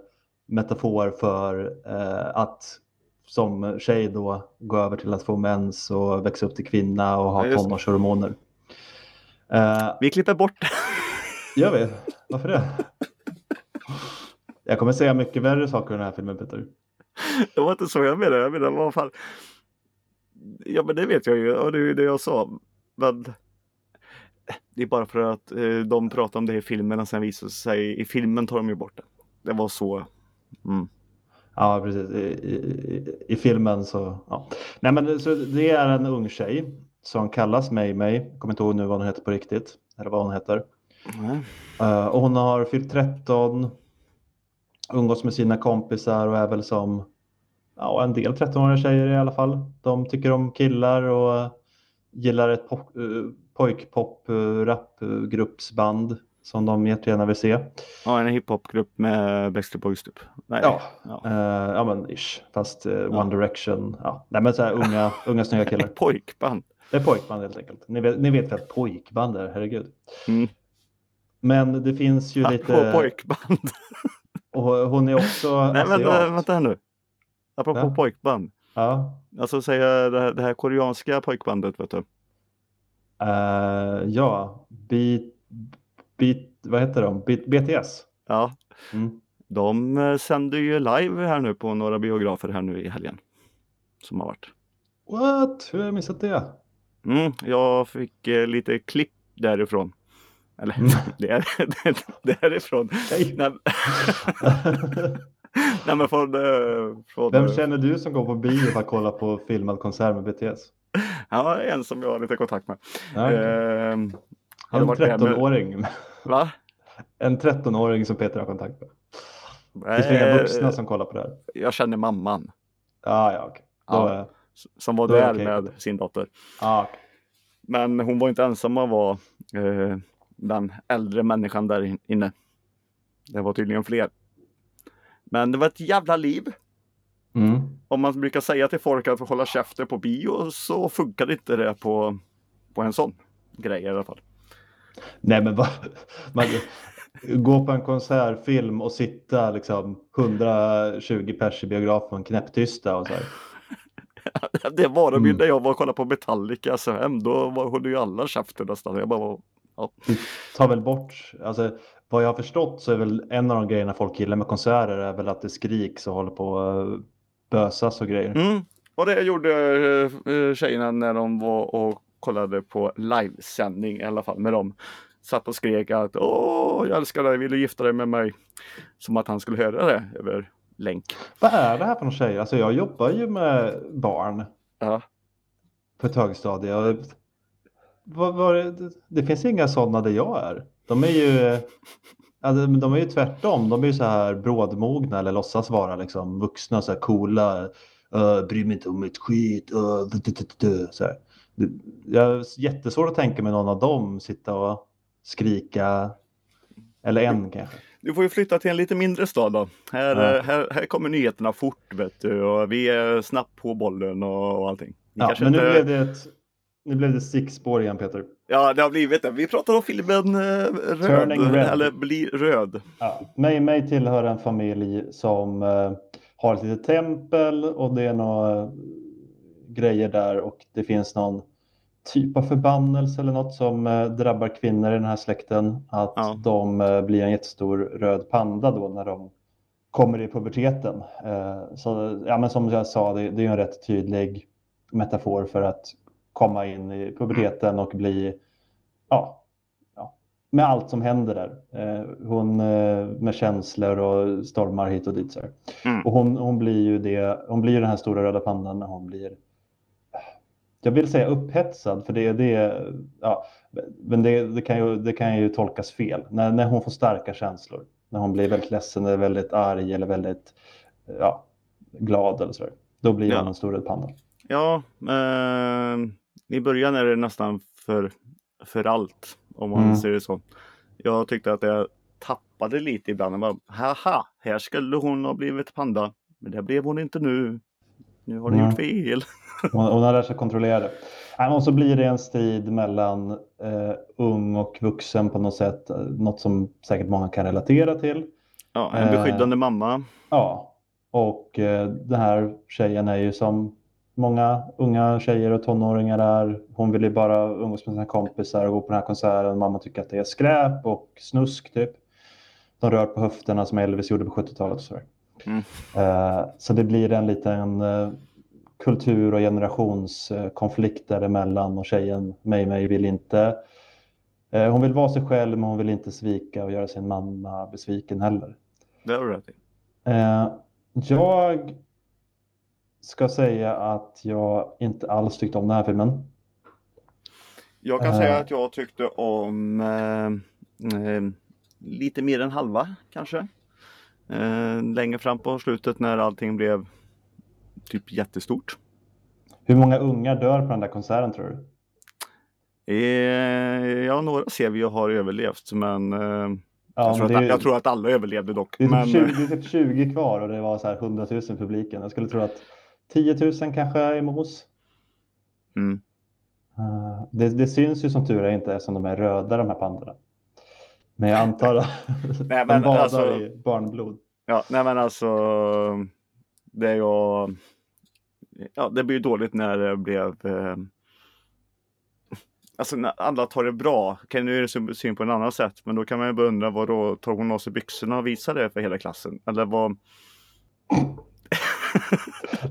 S1: metafor för eh, att som tjej då gå över till att få mens och växa upp till kvinna och
S2: Ja,
S1: ha
S2: det.
S1: tonårshormoner. Eh,
S2: Vi klipper bort det.
S1: gör vi? Varför det? Jag kommer säga mycket värre saker i den här filmen Peter.
S2: Det var inte så jag menade. Jag menade vad fan. Ja, men det vet jag ju. Och det är ju det jag sa. Men det är bara för att eh, de pratar om det i filmen och sen visar sig i filmen tar de ju bort det. Det var så. Mm.
S1: Ja, precis. I, i, i- filmen så, ja. Nej, men så det är en ung tjej som kallas May. Jag kommer inte ihåg nu vad hon heter på riktigt. Eller vad hon heter. Eh, och hon har fyllt 13, umgås med sina kompisar och är väl som ja, en del 13-åriga tjejer i alla fall. De tycker om killar och eh, gillar ett pop, uh, pojkpop uh, rapgruppsband som de jättegärna vill se.
S2: Ja, en hiphopgrupp med Backstreet Boys typ. Nej.
S1: Ja,
S2: Ja.
S1: eh, ja men ish, fast eh, One
S2: Ja.
S1: Direction. Ja. Nej, men så här unga, unga snygga killar.
S2: Pojkband.
S1: Det är pojkband helt enkelt. Ni vet, ni vet väl pojkband är, herregud.
S2: Mm.
S1: Men det finns ju
S2: Apropå
S1: lite,
S2: pojkband.
S1: och hon är också
S2: Nej, vänta,
S1: asiat.
S2: vänta här nu. Apropå
S1: Ja.
S2: pojkband.
S1: Ja.
S2: Alltså säga det här, det här koreanska pojkbandet vet du.
S1: Eh, ja, B, B, vad heter de? B, BTS.
S2: Ja,
S1: Mm.
S2: de eh, sänder ju live här nu på några biografer här nu i helgen. Som har varit.
S1: What? Hur har jag missat det?
S2: Mm, jag fick eh, lite klipp därifrån. Eller
S1: Mm.
S2: det är, därifrån.
S1: Nej.
S2: Nej, men från... eh, från
S1: Vem
S2: eh,
S1: känner du som går på bio för att kolla på filmad konsert med BTS?
S2: Ja, en som jag har lite kontakt med.
S1: Ja, okej.
S2: Ehm, hade
S1: en
S2: varit där med-
S1: 13-åring.
S2: Va?
S1: En 13-åring som Peter har kontakt med. Det finns inga
S2: Eh,
S1: vuxna som kollar på det här.
S2: Jag känner mamman
S1: Ah, ja. Då
S2: Ja.
S1: är-
S2: som var
S1: är
S2: där
S1: okej.
S2: med sin dotter.
S1: ah, okej.
S2: Men hon var inte ensam att vara eh, den äldre människan där in- inne. Det var tydligen fler. Men det var ett jävla liv.
S1: Mm.
S2: Om man brukar säga till folk att hålla käften på bio så funkar inte det på, på en sån grej i alla fall.
S1: Nej, men vad... Man, gå på en konsertfilm och sitta liksom 120 pers i biografen knäpptysta och så här.
S2: Det var de ju
S1: Mm.
S2: när jag var och kollade på Metallica SM. Då höll ju alla käften nästan. Jag bara,
S1: tar väl bort, alltså vad jag har förstått så är väl en av de grejerna folk gillar med konserter är väl att det skriks och håller på att bösas och grejer.
S2: Mm. Och det gjorde eh, tjejerna när de var och kollade på livesändning i alla fall med dem. Satt och skrek att åh, jag älskar dig, vill du gifta dig med mig? Som att han skulle höra det över länk.
S1: Vad är det här för någon tjej? Alltså jag jobbar ju med barn
S2: Ja.
S1: på ett högstadie. Vad, vad, det, det finns inga sådana där jag är. De är ju, de, de är ju tvärtom. De är ju så här brådmogna eller låtsas vara liksom vuxna, så här coola uh, bryr mig inte om ett skit. Uh, så här. Jag har jättesvårt att tänka mig någon av dem sitta och skrika. Eller en kanske.
S2: Du får ju flytta till en lite mindre stad då. Här,
S1: Ja.
S2: här, här kommer nyheterna fort vet du och vi är snabbt på bollen och, och allting.
S1: Ja, men nu
S2: inte-
S1: blev det ett nu blev det stickspår igen Peter.
S2: Ja, det har blivit det. Vi pratar om filmen eh, Röd,
S1: Turning Red.
S2: eller Bli röd.
S1: Ja, mig, mig tillhör en familj som eh, har ett litet tempel och det är några eh, grejer där och det finns någon typ av förbannelse eller något som eh, drabbar kvinnor i den här släkten. Att
S2: Ja.
S1: de eh, blir en jättestor röd panda då när de kommer i puberteten. Eh, så, ja, men som jag sa, det, det är en rätt tydlig metafor för att komma in i puberteten och bli, ja, ja med allt som händer där. Hon med känslor och stormar hit och dit. Så här.
S2: Mm.
S1: Och hon, hon blir ju det, hon blir ju den här stora röda pandan när hon blir jag vill säga upphetsad, för det, det, ja, men det, det, kan ju, det kan ju tolkas fel. När, när hon får starka känslor, när hon blir väldigt ledsen eller väldigt arg eller väldigt ja, glad eller sådär, då blir
S2: Ja.
S1: hon en stor panda.
S2: Ja, eh, i början är det nästan för, för allt om man
S1: Mm.
S2: ser det så. Jag tyckte att jag tappade lite ibland. Jag bara, haha, här skulle hon ha blivit panda. Men det blev hon inte nu. Nu har du
S1: Nej.
S2: gjort fel.
S1: Hon, hon har lärt sig kontrollera det. Och så blir det en strid mellan eh, ung och vuxen på något sätt, något som säkert många kan relatera till.
S2: Ja, en
S1: Eh.
S2: beskyddande mamma.
S1: Ja, och eh, den här tjejen är ju som många unga tjejer och tonåringar är. Hon vill ju bara umgås med sina kompisar och gå på den här konserten. Mamma tycker att det är skräp och snusk typ. De rör på höfterna som Elvis gjorde på 70-talet och sådär.
S2: Mm.
S1: Eh, så det blir en liten eh, kultur och generationskonflikt däremellan och tjejen Mei Mei vill inte eh, hon vill vara sig själv men hon vill inte svika och göra sin mamma besviken heller.
S2: Det har du rätt i.
S1: Jag ska säga att jag inte alls tyckte om den här filmen.
S2: Jag kan säga att jag tyckte om eh, lite mer än halva kanske. Eh, längre fram på slutet när allting blev typ jättestort.
S1: Hur många ungar dör på den där konserten tror du?
S2: Eh, ja, några ser vi och har överlevt men eh,
S1: Ja,
S2: jag, tror
S1: men
S2: att,
S1: det, är-
S2: jag tror att alla överlevde dock.
S1: det, är
S2: Men,
S1: typ 20, det är typ 20 kvar och det var så här 100 000 i publiken. Jag skulle tro att 10 000 kanske är i mos.
S2: mm,
S1: det, det syns ju som tur är inte eftersom de är röda de här pandorna. Men jag antar att
S2: Nej,
S1: de
S2: men
S1: badar
S2: alltså-
S1: i barnblod.
S2: ja, nej men alltså det är ju Ja, det blir ju dåligt när det blev eh, Alltså när alla tar det bra, kan nu är det syn- på en annan sätt, men då kan man ju bara undra vad då tar hon av sig byxorna och visar det för hela klassen? Eller vad?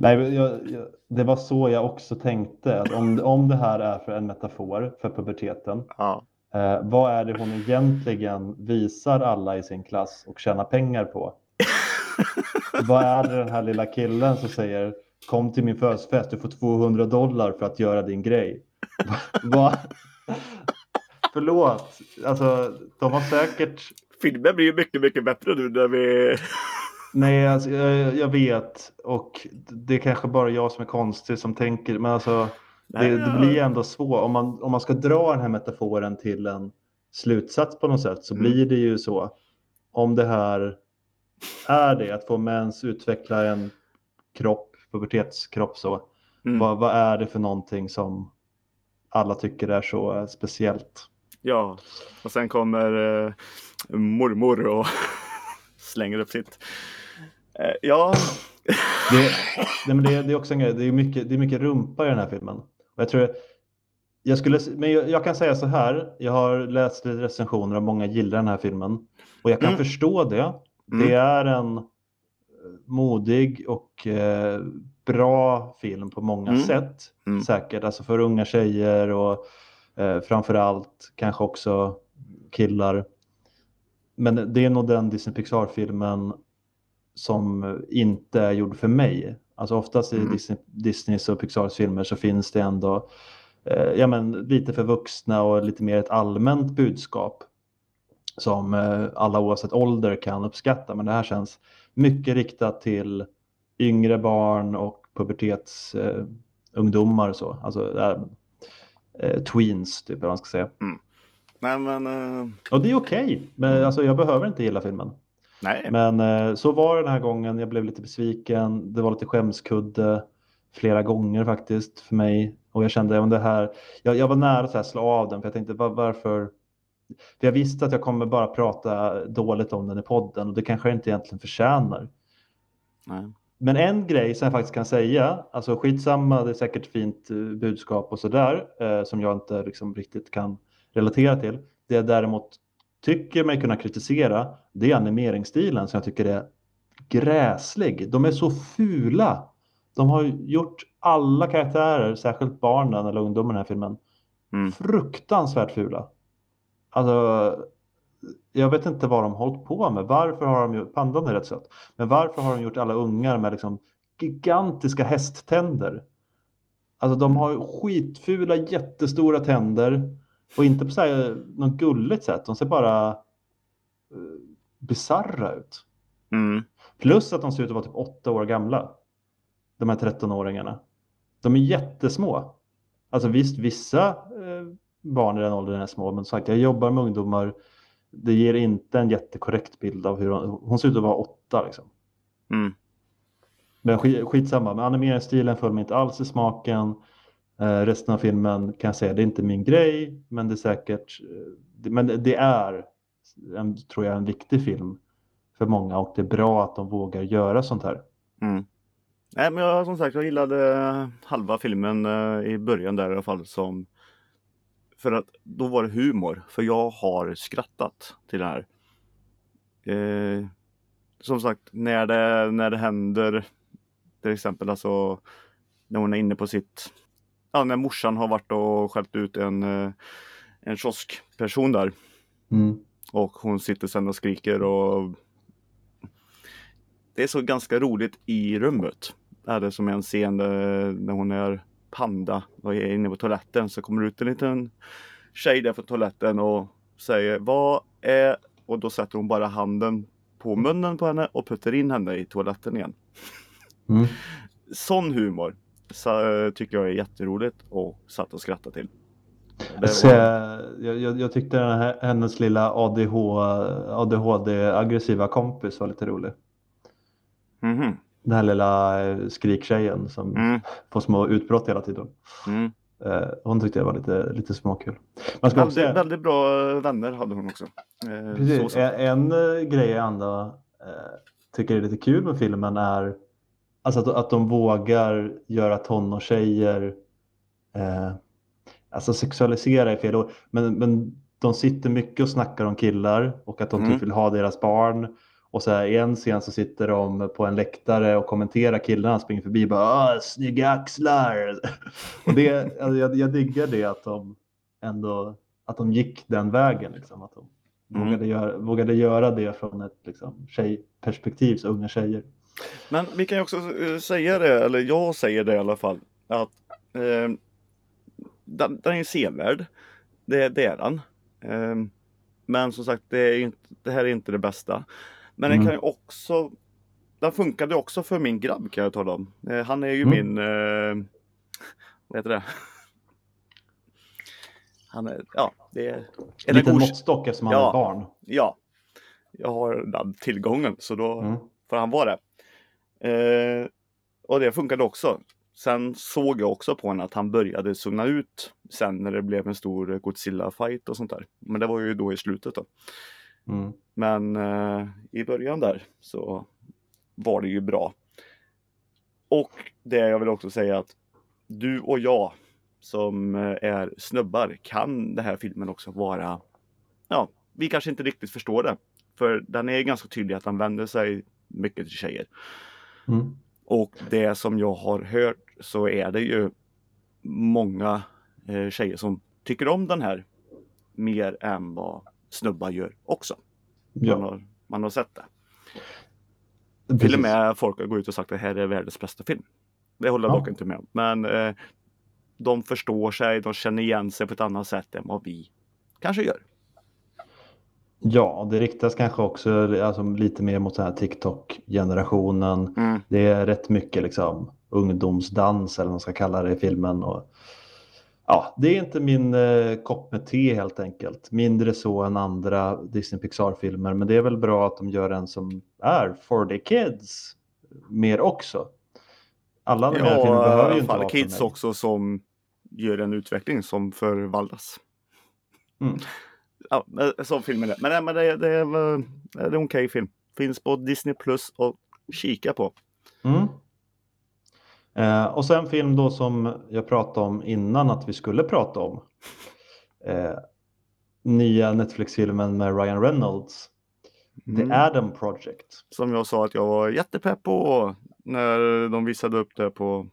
S1: Nej, jag, jag, det var så jag också tänkte. Att om, om det här är för en metafor för puberteten,
S2: Ja,
S1: eh, vad är det hon egentligen visar alla i sin klass och tjänar pengar på? vad är det den här lilla killen som säger kom till min födelsedagsfest, du får 200 dollar för att göra din grej. vad? Förlåt, alltså de har säkert
S2: filmen blir ju mycket, mycket bättre nu när vi
S1: Nej, alltså, jag, jag vet och det är kanske bara jag som är konstig som tänker, men alltså det, det blir ändå svårt. Om man, om man ska dra den här metaforen till en slutsats på något sätt så
S2: Mm.
S1: blir det ju så. Om det här är det, att få mens utveckla en kropp, pubertetskropp så.
S2: Mm.
S1: Vad, vad är det för någonting som alla tycker är så speciellt?
S2: Ja, och sen kommer eh, mormor och slänger upp sitt. Eh, ja,
S1: Det, nej, men det, det är också en grej, det är mycket, det är mycket rumpa i den här filmen. Jag, tror, jag, skulle, men jag, jag kan säga så här, jag har läst lite recensioner och många gillar den här filmen. Och jag kan
S2: Mm.
S1: förstå det.
S2: Mm.
S1: Det är en eh, modig och eh, bra film på många
S2: Mm.
S1: sätt.
S2: Mm.
S1: Säkert, alltså för unga tjejer och eh, framförallt kanske också killar. Men det är nog den Disney Pixar-filmen som inte är gjord för mig. Alltså oftast i
S2: Mm.
S1: Disney, Disneys och Pixars filmer så finns det ändå eh, ja, men lite för vuxna och lite mer ett allmänt budskap som eh, alla oavsett ålder kan uppskatta. Men det här känns mycket riktat till yngre barn och pubertetsungdomar eh, ungdomar och så. Alltså eh, tweens, typ, vad man ska säga.
S2: Nej, men... eh,
S1: Och det är okej, men alltså, jag behöver inte gilla filmen.
S2: Nej.
S1: Men eh, så var det den här gången. Jag blev lite besviken. Det var lite skämskudde flera gånger faktiskt för mig. Och jag kände det här, jag, jag var nära att slå av den för jag tänkte var, varför? För jag visste att jag kommer bara prata dåligt om den i podden och det kanske jag inte egentligen förtjänar.
S2: nej.
S1: Men en grej som jag faktiskt kan säga, alltså skitsamma, det är säkert fint eh, budskap och sådär, eh, som jag inte liksom riktigt kan relatera till. Det jag däremot tycker mig kunna kritisera, det är animeringsstilen som jag tycker är gräslig. De är så fula. De har gjort alla karaktärer, särskilt barnen eller ungdomarna i den här filmen,
S2: Mm.
S1: fruktansvärt fula. Alltså, jag vet inte vad de hållit på med. Varför har de gjort, pandan är rätt söt, men varför har de gjort alla ungar med liksom gigantiska hästtänder? Alltså de har skitfula jättestora tänder och inte på så här, något gulligt sätt. De ser bara uh, bizarra ut.
S2: Mm.
S1: Plus att de ser ut att vara typ åtta år gamla. De här 13-åringarna. De är jättesmå. Alltså visst, vissa eh, barn i den åldern är små, men som sagt, jag jobbar med ungdomar. Det ger inte en jättekorrekt bild av hur hon, hon ser ut att vara åtta liksom.
S2: Mm.
S1: Men skit, skitsamma, men animeringsstilen föll mig inte alls i smaken. Eh, resten av filmen kan jag säga, det är inte min grej, men det är säkert, eh, men det är, en, tror jag, en viktig film för många och det är bra att de vågar göra sånt här.
S2: Mm. Nej, men jag, som sagt, jag gillade halva filmen eh, i början där i alla fall som för att då var det humor, för jag har skrattat till det här. Eh, som sagt, när det, när det händer, till exempel alltså när hon är inne på sitt, ja när morsan har varit och skällt ut en, eh, en kioskperson där
S1: Mm.
S2: och hon sitter sen och skriker och det är så ganska roligt i rummet. Det är det som en scen där, när hon är panda och är inne på toaletten så kommer det ut en liten tjej där från toaletten och säger vad är och då sätter hon bara handen på munnen på henne och puttar in henne i toaletten igen.
S1: Mm.
S2: Sån humor så, eh, tycker jag är jätteroligt och satt och skrattade till. Det
S1: Så,
S2: var-
S1: jag, jag, jag tyckte den här, hennes lilla ADH, ADHD-aggressiva kompis var lite rolig.
S2: Mhm.
S1: Den här lilla eh, skriktjejen som
S2: Mm,
S1: får små utbrott hela tiden.
S2: mm.
S1: Eh, Hon tyckte jag var lite, lite småkul. Man ska
S2: Väldigt,
S1: säga,
S2: väldigt bra vänner hade hon också. Så
S1: precis, en, en grej jag ändå tycker är lite kul med filmen är alltså att, att de vågar göra tonårstjejer eh, alltså sexualisera är fel ord, men, men de sitter mycket och snackar om killar och att de
S2: Mm.
S1: typ vill ha deras barn. Och så här, i en scen så sitter de på en läktare och kommenterar killarna springer förbi bara "Ah, snygga axlar. och det, alltså, jag, jag diggar det att de ändå att de gick den vägen. Liksom, att de
S2: Mm.
S1: vågade, göra, vågade göra det från ett liksom, tjejperspektiv, så unga tjejer.
S2: Men vi kan ju också eh, säga det, eller jag säger det i alla fall, att eh, den, den är sevärd. Det, det är den. Eh, men som sagt, det, inte, det här är inte det bästa. Men den
S1: Mm.
S2: kan ju också, den funkade också för min grabb kan jag tala om. Eh, han är ju
S1: Mm.
S2: min, eh, vad heter det? Han är, ja, det är...
S1: En liten måttstock eftersom han
S2: Ja.
S1: är barn.
S2: Ja, jag har den tillgången så då
S1: Mm.
S2: får han vara det. Eh, och det funkade också. Sen såg jag också på honom att han började zona ut sen när det blev en stor Godzilla-fight och sånt där. Men det var ju då i slutet då.
S1: Mm.
S2: Men eh, i början där så var det ju bra. Och det jag vill också säga att du och jag som eh, är snubbar kan den här filmen också vara, ja, vi kanske inte riktigt förstår det. För den är ganska tydlig att den vänder sig mycket till tjejer.
S1: Mm.
S2: Och det som jag har hört så är det ju många eh, tjejer som tycker om den här mer än vad snubbar gör också. Man,
S1: Ja,
S2: har, man har sett det.
S1: precis.
S2: Till och med folk har gått ut och sagt att det här är världens bästa film. Det håller jag
S1: Ja.
S2: dock inte med om. Men eh, de förstår sig, de känner igen sig på ett annat sätt än vad vi kanske gör.
S1: Ja, det riktas kanske också alltså, lite mer mot TikTok-generationen.
S2: Mm.
S1: Det är rätt mycket liksom ungdomsdans eller vad man ska kalla det i filmen. Och, ja, det är inte min eh, kopp med te helt enkelt. Mindre så än andra Disney Pixar-filmer, men det är väl bra att de gör en som är for the kids mer också. Alla animerade
S2: Ja,
S1: filmer
S2: i
S1: behöver ju inte vara
S2: kids också som gör en utveckling som förvandlas.
S1: Mm.
S2: Ja, som filmen är. Men, nej, men det, det är, det är en okej film. Finns på Disney Plus och kika på.
S1: Mm. Eh, och sen en film då som jag pratade om innan att vi skulle prata om. Eh, nya Netflix-filmen med Ryan Reynolds.
S2: Mm.
S1: The Adam Project.
S2: Som jag sa att jag var jättepepp på när de visade upp det på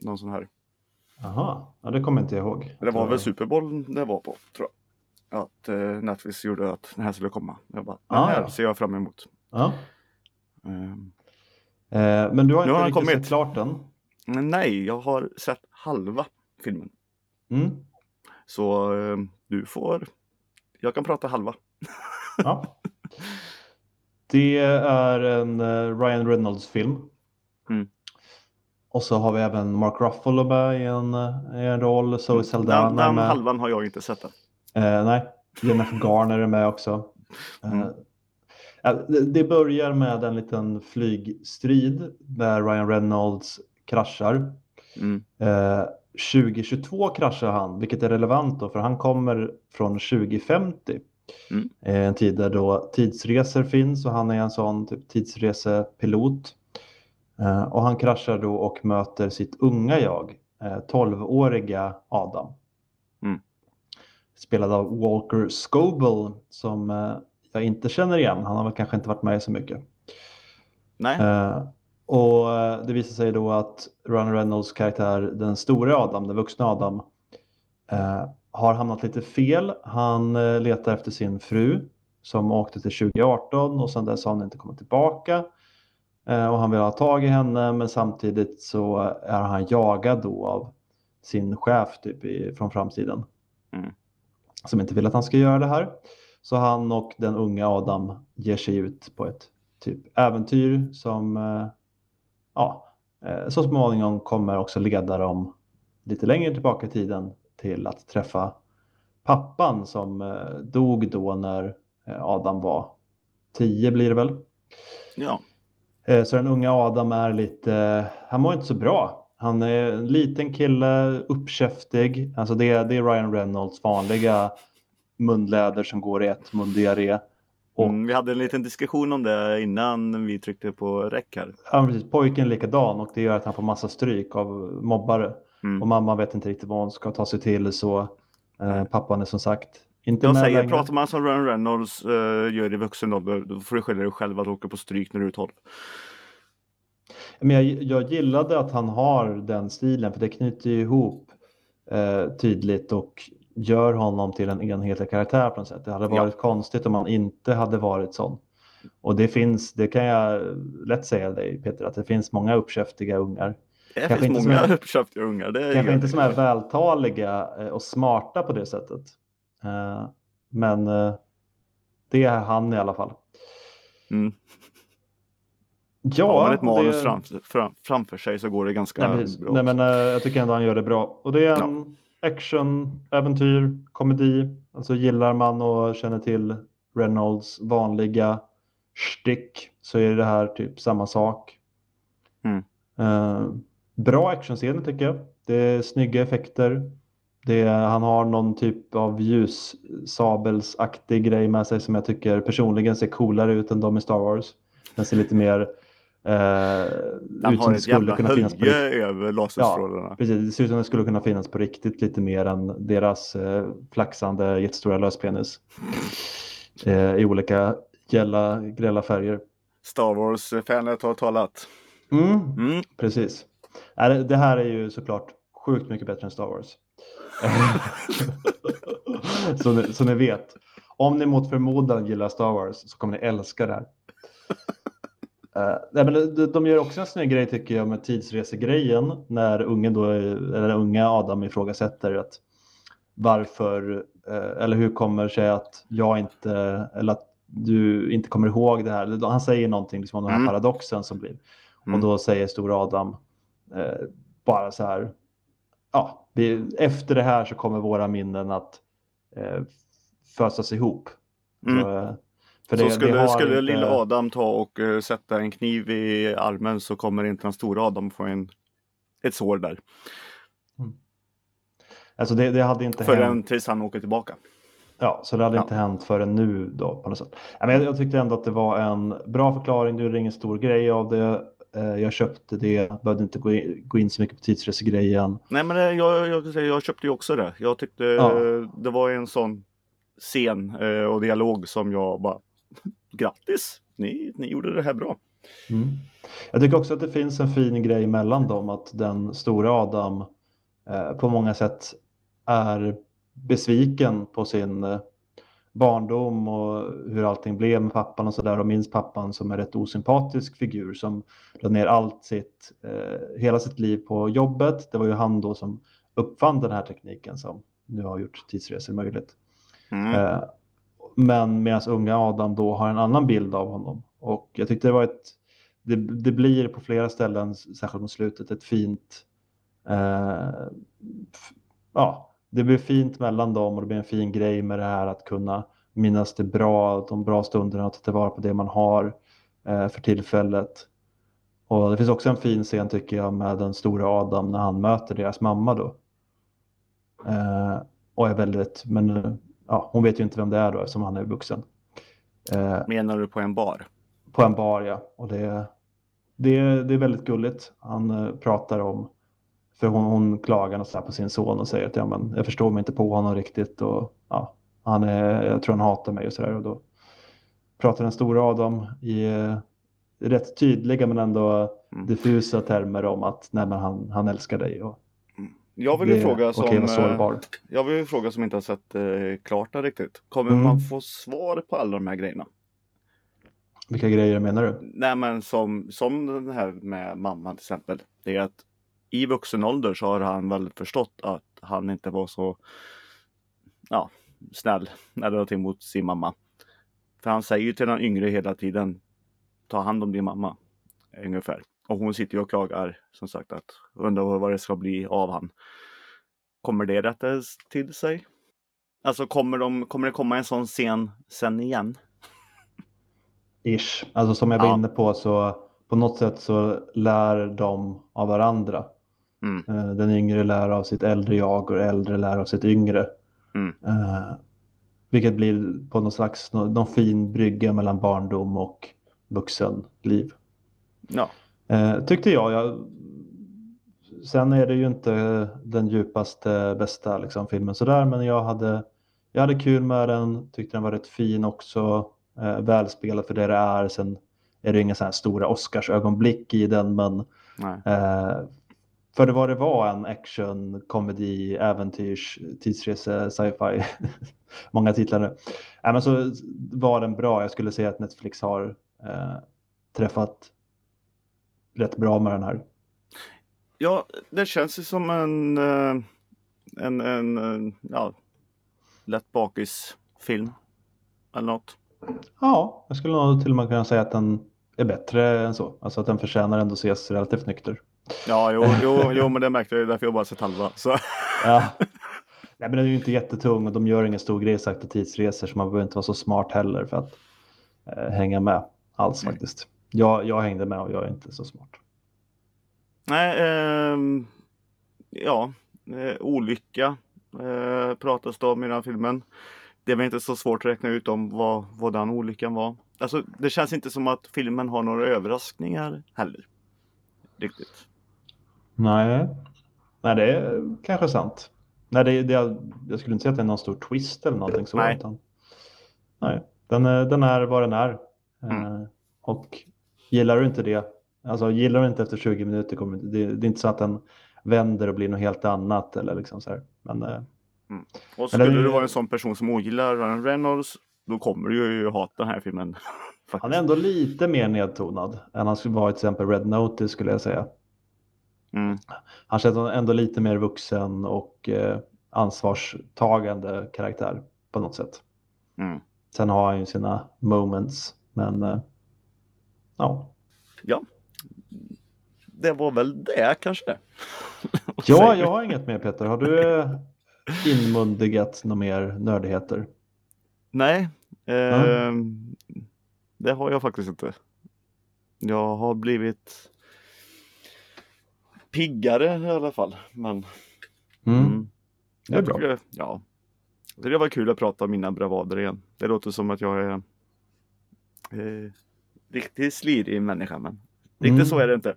S2: någon sån här.
S1: Aha, ja, det kommer inte jag ihåg.
S2: Det var väl Super Bowl det var på tror jag. Att eh, Netflix gjorde att den här skulle komma. Jag bara, den
S1: Ah,
S2: här
S1: ja.
S2: ser jag fram emot.
S1: Ja.
S2: Ehm,
S1: Eh, men du har
S2: har
S1: inte
S2: den
S1: riktigt
S2: kommit.
S1: sett klart den.
S2: nej, jag har sett halva filmen.
S1: Mm.
S2: Så eh, du får, jag kan prata halva.
S1: Ja. Det är en eh, Ryan Reynolds-film.
S2: Mm.
S1: Och så har vi även Mark Ruffalo med i en, eh, i en roll. Zoe Saldana
S2: Den, den halvan har jag inte sett än.
S1: Eh, nej, Jennifer Garner är med också. Eh,
S2: Mm.
S1: ja, det, börjar med en liten flygstrid där Ryan Reynolds kraschar.
S2: Mm.
S1: Eh, 2022 kraschar han, vilket är relevant då, för han kommer från 2050.
S2: Mm.
S1: Eh, en tid där då tidsresor finns och han är en sån typ tidsresepilot. Eh, och han kraschar då och möter sitt unga jag, eh, 12-åriga Adam. Spelad av Walker Scobell som eh, jag inte känner igen. Han har väl kanske inte varit med så mycket.
S2: Nej,
S1: Eh, och eh, det visar sig då att Ryan Reynolds karaktär, den stora Adam, den vuxna Adam, har hamnat lite fel. Han letar efter sin fru som åkte till 2018 och sedan dess har hon inte kommit tillbaka. Och han vill ha tag i henne men samtidigt så är han jagad då av sin chef typ i, från framtiden.
S2: Mm.
S1: Som inte vill att han ska göra det här. Så han och den unga Adam ger sig ut på ett typ äventyr som eh, ja, eh, så småningom kommer också leda dem lite längre tillbaka i tiden till att träffa pappan som eh, dog då när Adam var 10 blir det väl.
S2: ja.
S1: Så den unga Adam är lite, han mår inte så bra. Han är en liten kille, uppkäftig. Alltså det, är- det är Ryan Reynolds vanliga munläder som går i ett mundiarré. Och
S2: Mm, vi hade en liten diskussion om det innan vi tryckte på räck här.
S1: ja, precis, pojken är likadan och det gör att han får massa stryk av mobbare.
S2: Mm.
S1: Och mamma vet inte riktigt vad hon ska ta sig till så eh, pappan är som sagt inte
S2: Jag
S1: med
S2: säger,
S1: längre.
S2: pratar man som Ryan Reynolds uh, gör i vuxen ålder, då får du skylla dig själv att åka på stryk när du är 12.
S1: Men jag, jag gillade att han har den stilen för det knyter ihop eh, tydligt och gör honom till en enhetlig karaktär på något sätt. Det hade
S2: Ja.
S1: varit konstigt om han inte hade varit sån. Och det finns, det kan jag lätt säga dig Peter, att det finns många uppkäftiga ungar.
S2: Det
S1: Kanske
S2: finns många
S1: är-
S2: uppköpta ungar. Det
S1: Kanske
S2: gör
S1: inte som är vältaliga eh, och smarta på det sättet. Eh, men eh, det är han i alla fall.
S2: Mm.
S1: Ja,
S2: Har man ett manus
S1: det-
S2: framför, fram, framför sig så går det ganska
S1: Nej,
S2: bra.
S1: Nej, men, eh, jag tycker ändå han gör det bra. Och det är en action, äventyr, komedi. Alltså gillar man och känner till Reynolds vanliga stick så är det här typ samma sak.
S2: Mm.
S1: Eh, bra actionscener tycker jag. Det är snygga effekter. Det är, han har någon typ av ljussabelsaktig grej med sig som jag tycker personligen ser coolare ut än de i Star Wars. Den ser lite mer eh, ut som
S2: har ett
S1: skulle
S2: jävla
S1: kunna finnas på
S2: hölje över laserstrålarna.
S1: Precis, det ser ut som det skulle kunna finnas på riktigt lite mer än deras eh, flaxande jättestora löspenis. Eh, I olika gälla, grälla färger.
S2: Star Wars-fanet har talat.
S1: Mm,
S2: Mm.
S1: precis. Det- Det här är ju såklart sjukt mycket bättre än Star Wars. så, ni, så ni vet. Om ni mot förmodan gillar Star Wars så kommer ni älska det här. Eh, nej, men de, de gör också en snygg grej tycker jag med tidsresegrejen när ungen då, eller unga Adam ifrågasätter att varför eh, eller hur kommer sig att jag inte eller att du inte kommer ihåg det här. Han säger någonting liksom om den här
S2: Mm.
S1: paradoxen som blir.
S2: Mm.
S1: Och då säger stora Adam eh, bara så här, ja, vi, efter det här så kommer våra minnen att eh, fösas ihop.
S2: Mm.
S1: Så, eh, för
S2: så
S1: det-
S2: skulle,
S1: det
S2: skulle
S1: inte-
S2: lilla Adam ta och eh, sätta en kniv i armen så kommer inte den stora Adam få en, ett sår där.
S1: Alltså det, det hade inte
S2: Förrän
S1: hänt.
S2: tills han åker tillbaka.
S1: Ja, så det hade
S2: Ja.
S1: inte hänt förrän nu då på något sätt. Men jag, jag tyckte ändå att det var en bra förklaring. Du gjorde ingen stor grej av det. Eh, Jag köpte det, behövde inte gå in, gå in så mycket på tidsresegrejen.
S2: Nej men det- jag, jag, jag, jag köpte ju också det. Jag tyckte
S1: Ja.
S2: eh, det var en sån scen eh, och dialog som jag bara Grattis! Ni, ni gjorde det här bra.
S1: Mm. Jag tycker också att det finns en fin grej mellan dem, att den stora Adam eh, på många sätt är besviken på sin eh, barndom och hur allting blev med pappan och sådär och minns pappan som en rätt osympatisk figur som la ner allt sitt, eh, hela sitt liv på jobbet. Det var ju han då som uppfann den här tekniken som nu har gjort tidsresor möjligt.
S2: Mm.
S1: Men medan unga Adam då har en annan bild av honom. Och jag tyckte det var ett, det, det blir på flera ställen, särskilt mot slutet, ett fint, eh, f- ja, det blir fint mellan dem och det blir en fin grej med det här att kunna minnas det bra, de bra stunderna och ta tillvara på det man har eh, för tillfället. Och det finns också en fin scen tycker jag med den stora Adam när han möter deras mamma då. Eh, och är väldigt, men ja, hon vet ju inte vem det är då eftersom han är vuxen. Eh,
S2: Menar du på en bar?
S1: på en bar ja, och det, det, det är väldigt gulligt. Han eh, pratar om, för hon, hon klagar här på sin son och säger att ja, men, jag förstår mig inte på honom riktigt och ja, han är, jag tror han hatar mig och sådär. Och då pratar den stora Adam i eh, rätt tydliga men ändå
S2: Mm.
S1: diffusa termer om att nej, men han, han älskar dig. Och
S2: Jag vill ju fråga som,
S1: vara
S2: eh, jag vill fråga som inte har sett eh, klart det riktigt. Kommer
S1: Mm.
S2: man få svar på alla de här grejerna?
S1: Vilka grejer menar du?
S2: Nej men som, som den här med mamman till exempel. Det är att i vuxen ålder så har han väl förstått att han inte var så ja, snäll eller någonting mot sin mamma. För han säger ju till den yngre hela tiden ta hand om din mamma. Ungefär. Och hon sitter ju och klagar som sagt att undrar vad det ska bli av han. Kommer det rättas till sig? Alltså kommer, de, kommer det komma en sån scen sen igen?
S1: Ish. Alltså som jag var
S2: Ja.
S1: inne på så på något sätt så lär de av varandra.
S2: Mm.
S1: Eh, Den yngre lär av sitt äldre jag och det äldre lär av sitt yngre.
S2: Mm.
S1: Eh, vilket blir på någon slags nå- någon fin brygga mellan barndom och vuxenliv.
S2: Ja.
S1: Eh, tyckte jag, jag. Sen är det ju inte den djupaste, bästa liksom, filmen sådär, men jag hade, jag hade kul med den, tyckte den var rätt fin också, eh, välspelad för det det är. Sen är det inga så här stora Oscarsögonblick i den, men eh, för det var det var en action, komedi, äventyrs, tidsrese, sci-fi, många titlar nu. Ja, men så var den bra, jag skulle säga att Netflix har eh, träffat rätt bra med den här.
S2: Ja, det känns ju som en, eh, en, en, en ja, lätt bakisfilm. Eller något.
S1: Ja, jag skulle nog till och med kunna säga att den är bättre än så. Alltså att den förtjänar ändå ses relativt nykter.
S2: Ja, jo, jo, jo men det märkte jag därför jag bara sett halva. Så.
S1: Ja. Nej, men den är ju inte jättetung och de gör ingen stor grej sakta tidsresor så man behöver inte vara så smart heller för att eh, hänga med alls faktiskt. Jag, jag hängde med och jag är inte så smart.
S2: Nej, ehm, ja, eh, olycka eh, pratas det om i den här filmen. Det är väl inte så svårt att räkna ut om vad, vad den olyckan var. Alltså, det känns inte som att filmen har några överraskningar heller. Riktigt.
S1: Nej, Nej det är kanske sant. Nej, det, det, jag skulle inte säga att det är någon stor twist eller någonting så.
S2: Nej.
S1: Utan, nej, den, är- den är vad den är.
S2: Mm.
S1: Eh, och gillar du inte det, alltså gillar du inte efter 20 minuter, kommer, det, det är inte så att den vänder och blir något helt annat eller liksom så här. Men eh,
S2: Och
S1: Men den
S2: skulle
S1: ju-
S2: du vara en sån person som ogillar Ryan Reynolds, då kommer du ju hata den här filmen.
S1: han är ändå lite mer nedtonad än han skulle vara i till exempel Red Notice skulle jag säga.
S2: Mm.
S1: Han känns ändå lite mer vuxen och eh, ansvarstagande karaktär på något sätt.
S2: Mm.
S1: Sen har han ju sina moments, men eh, ja.
S2: det var väl det kanske.
S1: Ja, jag har inget mer Peter. Har du eh, inmundigat några mer nördigheter?
S2: Nej, eh, det har jag faktiskt inte. Jag har blivit piggare i alla fall. Men,
S1: Mm.
S2: mm,
S1: Det är
S2: jag
S1: bra.
S2: tycker, ja, det var kul att prata om mina bravader igen. Det låter som att jag är eh, riktigt slirig människa, men riktigt
S1: Mm.
S2: så är det inte.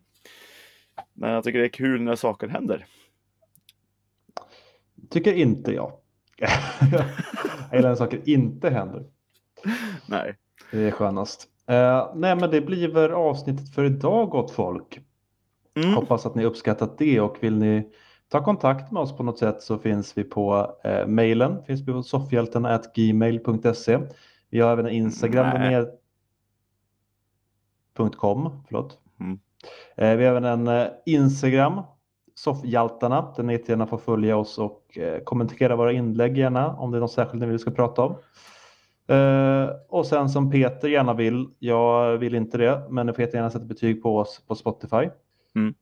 S2: Men jag tycker det är kul när saker händer.
S1: Tycker inte jag. jag gillar när saker inte händer.
S2: Nej,
S1: Det är skönast. Eh, nej, men det blir väl avsnittet för idag gott folk.
S2: mm.
S1: Hoppas att ni uppskattat det och vill ni ta kontakt med oss på något sätt så finns vi på eh, mejlen. Finns vi på soffhjältarna.gmail.se. Vi har även en Instagram
S2: Nej.
S1: med .com, förlåt.
S2: Mm.
S1: Eh, vi har även en eh, Instagram, Soffhjältarna, där ni gärna får följa oss och eh, kommentera våra inlägg gärna om det är något särskilt ni vill vi ska prata om. Och sen som Peter gärna vill, jag vill inte det, men ni får jättegärna sätta betyg på oss på Spotify.
S2: Mm.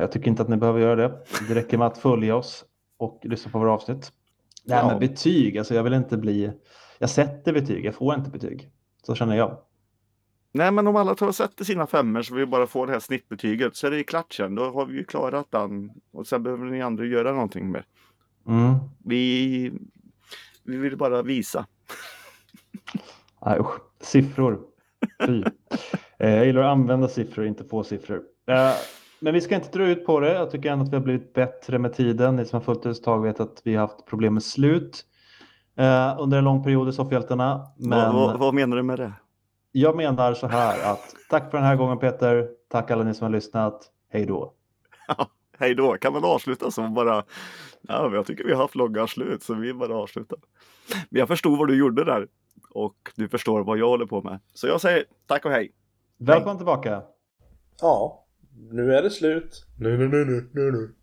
S1: Jag tycker inte att ni behöver göra det. Det räcker med att följa oss och lyssna på våra avsnitt. Nej,
S2: Ja.
S1: men betyg, alltså jag vill inte bli... Jag sätter betyg, jag får inte betyg. Så känner jag.
S2: Nej, men om alla tar och sätter sina femmor så vi bara får det här snittbetyget så är det ju klart sen. Då har vi ju klarat den och sen behöver ni andra göra någonting mer.
S1: Mm.
S2: Vi, vi vill bara visa.
S1: Usch. Siffror. Fy. Eh, jag gillar att använda siffror, inte få siffror. Eh, Men vi ska inte dra ut på det. Jag tycker ändå att vi har blivit bättre med tiden. Ni som har följt oss ett tag vet att vi har haft problem med slut eh, under en lång period i Soffhjältarna. Men
S2: Vad, vad, vad menar du med det?
S1: Jag menar så här att tack för den här gången Peter. Tack alla ni som har lyssnat. Hej då.
S2: Hej då, kan man avsluta så bara? Ja, jag tycker vi har haft långa slut så vi bara avslutar. Men jag förstod vad du gjorde där och du förstår vad jag håller på med. Så jag säger tack och hej.
S1: Välkommen tillbaka.
S3: Ja, nu är det slut. Nu, nu, nu, nu, nu, nu.